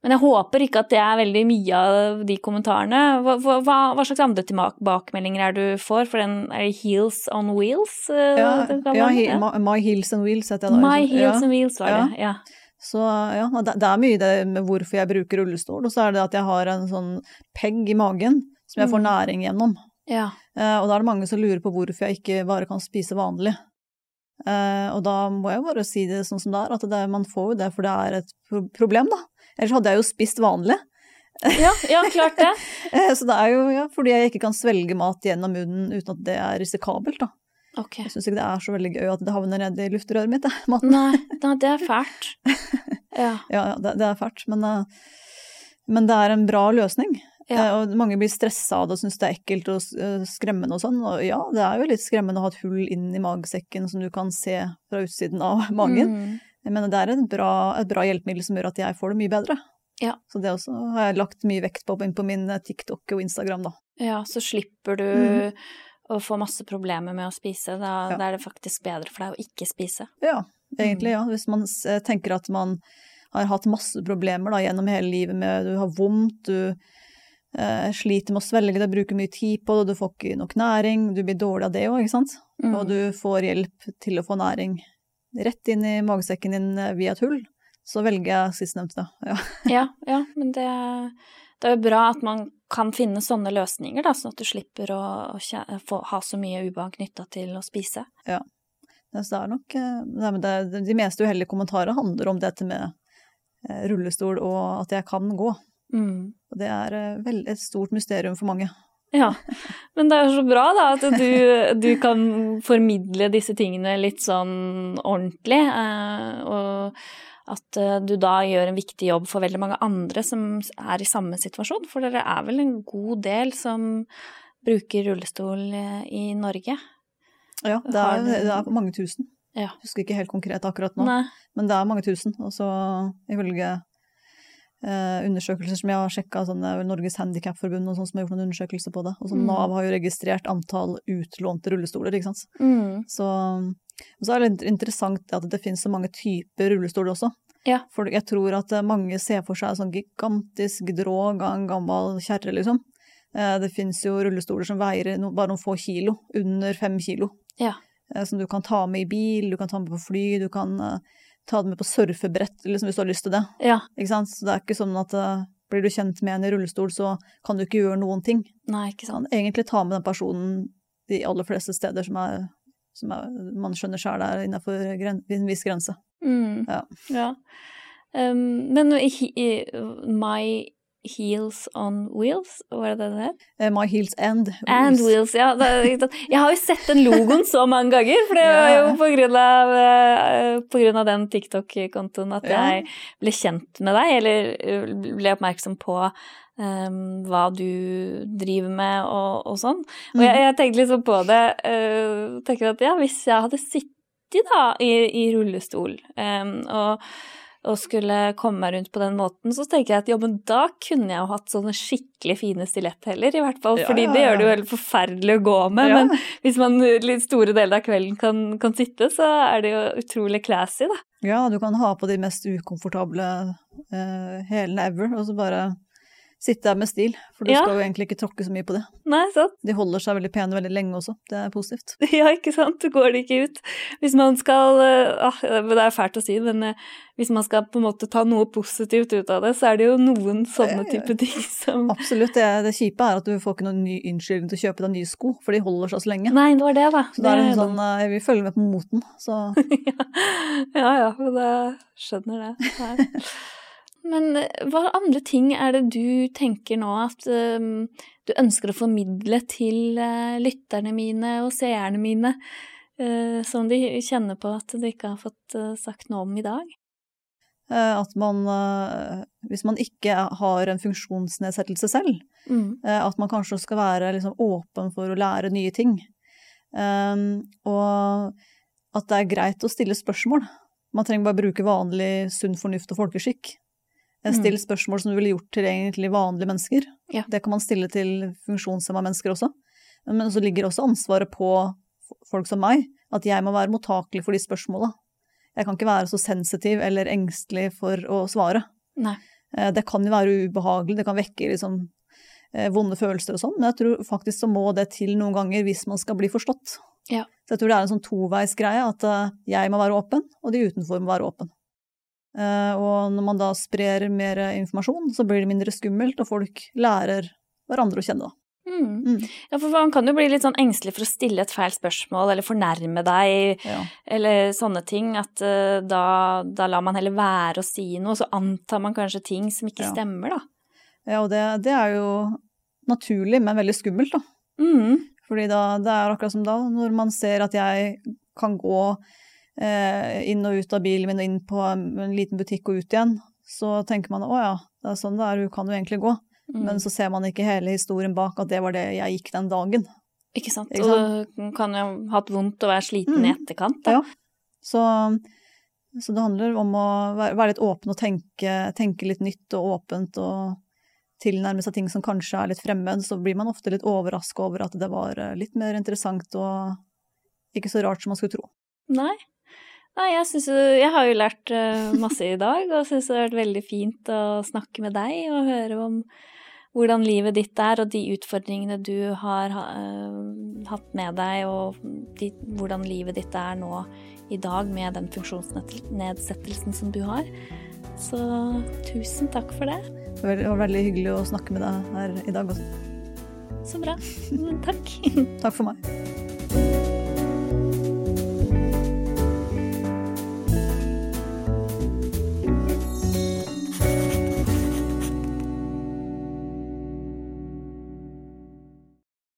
Men jeg håper ikke at det er veldig mye av de kommentarene. Hva, hva, hva- slags andre tilbakemeldinger er du får? For den er det Heels on Wheels? eh,
ja, ja, he, my, my Heels and Wheels heter jeg da.
My
liksom.
Heels
ja.
and Wheels var det, ja.
Så ja, det, det er mye det med hvorfor jeg bruker rullestol, og så er det at jeg har en sånn pegg i magen som jeg får
Mm.
næring gjennom.
Ja.
Eh, og da er det mange som lurer på hvorfor jeg ikke bare kan spise vanlig. Eh, og da må jeg bare si det sånn som det er, at det, man får jo det for det er et problem, da. Ellers hadde jeg jo spist vanlig.
Ja, ja, klart det.
Eh, så det er jo ja, fordi jeg ikke kan svelge mat gjennom munnen uten at det er risikabelt, da.
Okay.
Jeg syns ikke det er så veldig gøy at det havner nedi luftrøret mitt, det, maten.
Nei, nei, det er fælt. Ja.
Ja, det, det er fælt, men, men det er en bra løsning.
Ja.
Eh, Og mange blir stressa av det og syns det er ekkelt og eh, skremmende og sånn. Og ja, det er jo litt skremmende å ha et hull inn i magesekken som du kan se fra utsiden av magen.
Mm.
Men det er et bra, et bra hjelpemiddel som gjør at jeg får det mye bedre.
Ja.
Så det også har jeg lagt mye vekt på inn på min eh, TikTok og Instagram, da.
Ja, så slipper du
mm.
å få masse problemer med å spise. Da,
Ja.
da er det faktisk bedre for deg å ikke spise.
Ja, egentlig,
Mm.
ja. Hvis man tenker at man har hatt masse problemer da, gjennom hele livet med du har vondt, du eh, sliter med å svelge det, bruker mye tid på det, du får ikke nok næring, du blir dårlig av det òg, ikke sant?
Mm.
Og du får hjelp til å få næring rett inn i magesekken din eh, via et hull, så velger jeg sistnevnte. Ja.
Ja, ja, men det, det er jo bra at man kan finne sånne løsninger, da, sånn at du slipper å, å kje- få, ha så mye ubehag knytta til å spise.
Ja, Så det er nok eh, nei, det, De meste uheldige kommentarer handler om dette med eh, rullestol og at jeg kan gå.
Mm.
Og det er eh, et stort mysterium for mange.
Ja, men det er jo så bra da at du, du kan formidle disse tingene litt sånn ordentlig, eh, og at eh, du da gjør en viktig jobb for veldig mange andre som er i samme situasjon, for dere er vel en god del som bruker rullestol i Norge?
Ja, det er, det er mange tusen.
Ja.
Husker ikke helt konkret akkurat nå,
Nei.
men det er mange tusen. Og så ifølge eh, undersøkelser som jeg har sjekka, vel Norges Handikapforbund og sånn som har gjort noen undersøkelser på det. Og så
Mm.
Nav har jo registrert antall utlånte rullestoler, ikke sant.
Mm.
Så, så er det interessant at det finnes så mange typer rullestoler også.
Ja.
For jeg tror at mange ser for seg sånn gigantisk drog av en gammel kjerre, liksom. Eh, Det finnes jo rullestoler som veier no, bare noen få kilo, under fem kilo.
Ja.
Eh, Som du kan ta med i bil, du kan ta med på fly, du kan eh, ta det med på surfebrett liksom, hvis du har lyst til det.
Ja.
Så det er ikke sånn at eh, blir du kjent med en i rullestol, så kan du ikke gjøre noen ting.
Nei, ikke sant.
kan egentlig ta med den personen de aller fleste steder som, er, som er, man skjønner sjøl er innafor en viss grense.
Mm.
Ja.
ja. Um, men i, i, My Heels on Wheels, var det det det het?
Eh, My Heels and Wheels.
And Wheels, ja. Jeg har jo sett den logoen så mange ganger, for det var jo på grunn av, eh, på grunn av den TikTok-kontoen at jeg ble kjent med deg, eller eh, ble oppmerksom på um, hva du driver med og, og sånn. Og jeg, jeg tenkte liksom på det, uh, tenker at ja, hvis jeg hadde sittet da i, i rullestol um, og og skulle komme meg rundt på den måten, så tenker jeg at jo, men da kunne jeg jo hatt sånne skikkelig fine stiletthæler, i hvert fall.
Ja,
fordi
ja,
det gjør det jo
ja.
helt forferdelig å gå med.
Ja.
Men hvis man litt store deler av kvelden kan, kan sitte, så er det jo utrolig classy, da.
Ja, du kan ha på de mest ukomfortable eh, hælene ever, og så bare sitte der med stil. For du
Ja.
skal jo egentlig ikke tråkke så mye på det.
Nei, sant?
De holder seg veldig pene veldig lenge også, det er positivt.
Ja, ikke sant? Du går det ikke ut. Hvis man skal eh, ah, Det er fælt å si, men eh, hvis man skal på en måte ta noe positivt ut av det, så er det jo noen sånne type ting som
Absolutt. Det, det kjipe er at du får ikke noen ny unnskyldning til å kjøpe deg nye sko, for de holder seg så lenge.
Nei, det var det, da.
Så er det
Det-
en sånn, eh, jeg vil følge med på moten, så
ja, ja, ja det, skjønner det. Nei. Men eh, hva andre ting er det du tenker nå at um, du ønsker å formidle til uh, lytterne mine og seerne mine, uh, som de kjenner på at de ikke har fått uh, sagt noe om i dag?
At man, hvis man ikke har en funksjonsnedsettelse selv, mm. at man kanskje skal være liksom åpen for å lære nye ting. Um, og at det er greit å stille spørsmål. Man trenger bare bruke vanlig sunn fornuft og folkeskikk. Mm. Still spørsmål som du ville gjort til egentlig vanlige mennesker. Ja. Det kan man stille til funksjonshemma mennesker også. Men så ligger også ansvaret på folk som meg, at jeg må være mottakelig for de spørsmåla. Jeg kan ikke være så sensitiv eller engstelig for å svare.
Nei.
Eh, det kan jo være ubehagelig, det kan vekke liksom eh, vonde følelser og sånn, men jeg tror faktisk så må det til noen ganger hvis man skal bli forstått.
Ja.
Så jeg tror det er en sånn toveisgreie, at eh, jeg må være åpen, og de utenfor må være åpen. Eh, og når man da sprer mer informasjon, så blir det mindre skummelt, og folk lærer hverandre å kjenne, da.
Mm. Mm. Ja, for man kan jo bli litt sånn engstelig for å stille et feil spørsmål eller fornærme deg, ja. eller sånne ting, at uh, da, da, lar man heller være å si noe, så antar man kanskje ting som ikke ja. stemmer, da.
Ja, og det, det, er jo naturlig, men veldig skummelt, da.
Mm.
Fordi da, det er akkurat som da, når man ser at jeg kan gå inn og ut av bilen min og inn på en liten butikk og ut igjen, så tenker man å ja, det er sånn det er, hun kan jo egentlig gå. Mm. Men så ser man ikke hele historien bak at det var det jeg gikk den dagen.
Ikke sant. Ikke sant? Og du kan jo ha hatt vondt og være sliten mm. i etterkant,
da. Ja. Så, så, det handler om å være, være litt åpen og tenke, tenke, litt nytt og åpent og tilnærme seg ting som kanskje er litt fremmed, så blir man ofte litt overraska over at det var eh, litt mer interessant og ikke så rart som man skulle tro.
Nei, Nei, jeg syns Jeg har jo lært eh, masse i dag, og syns det har vært veldig fint å snakke med deg og høre om hvordan livet ditt er, og de utfordringene du har uh, hatt med deg, og de, hvordan livet ditt er nå i dag med den funksjonsnedsettelsen som du har. Så tusen takk for det.
Det var veldig hyggelig å snakke med deg her i dag også.
Så bra. Takk.
takk for meg.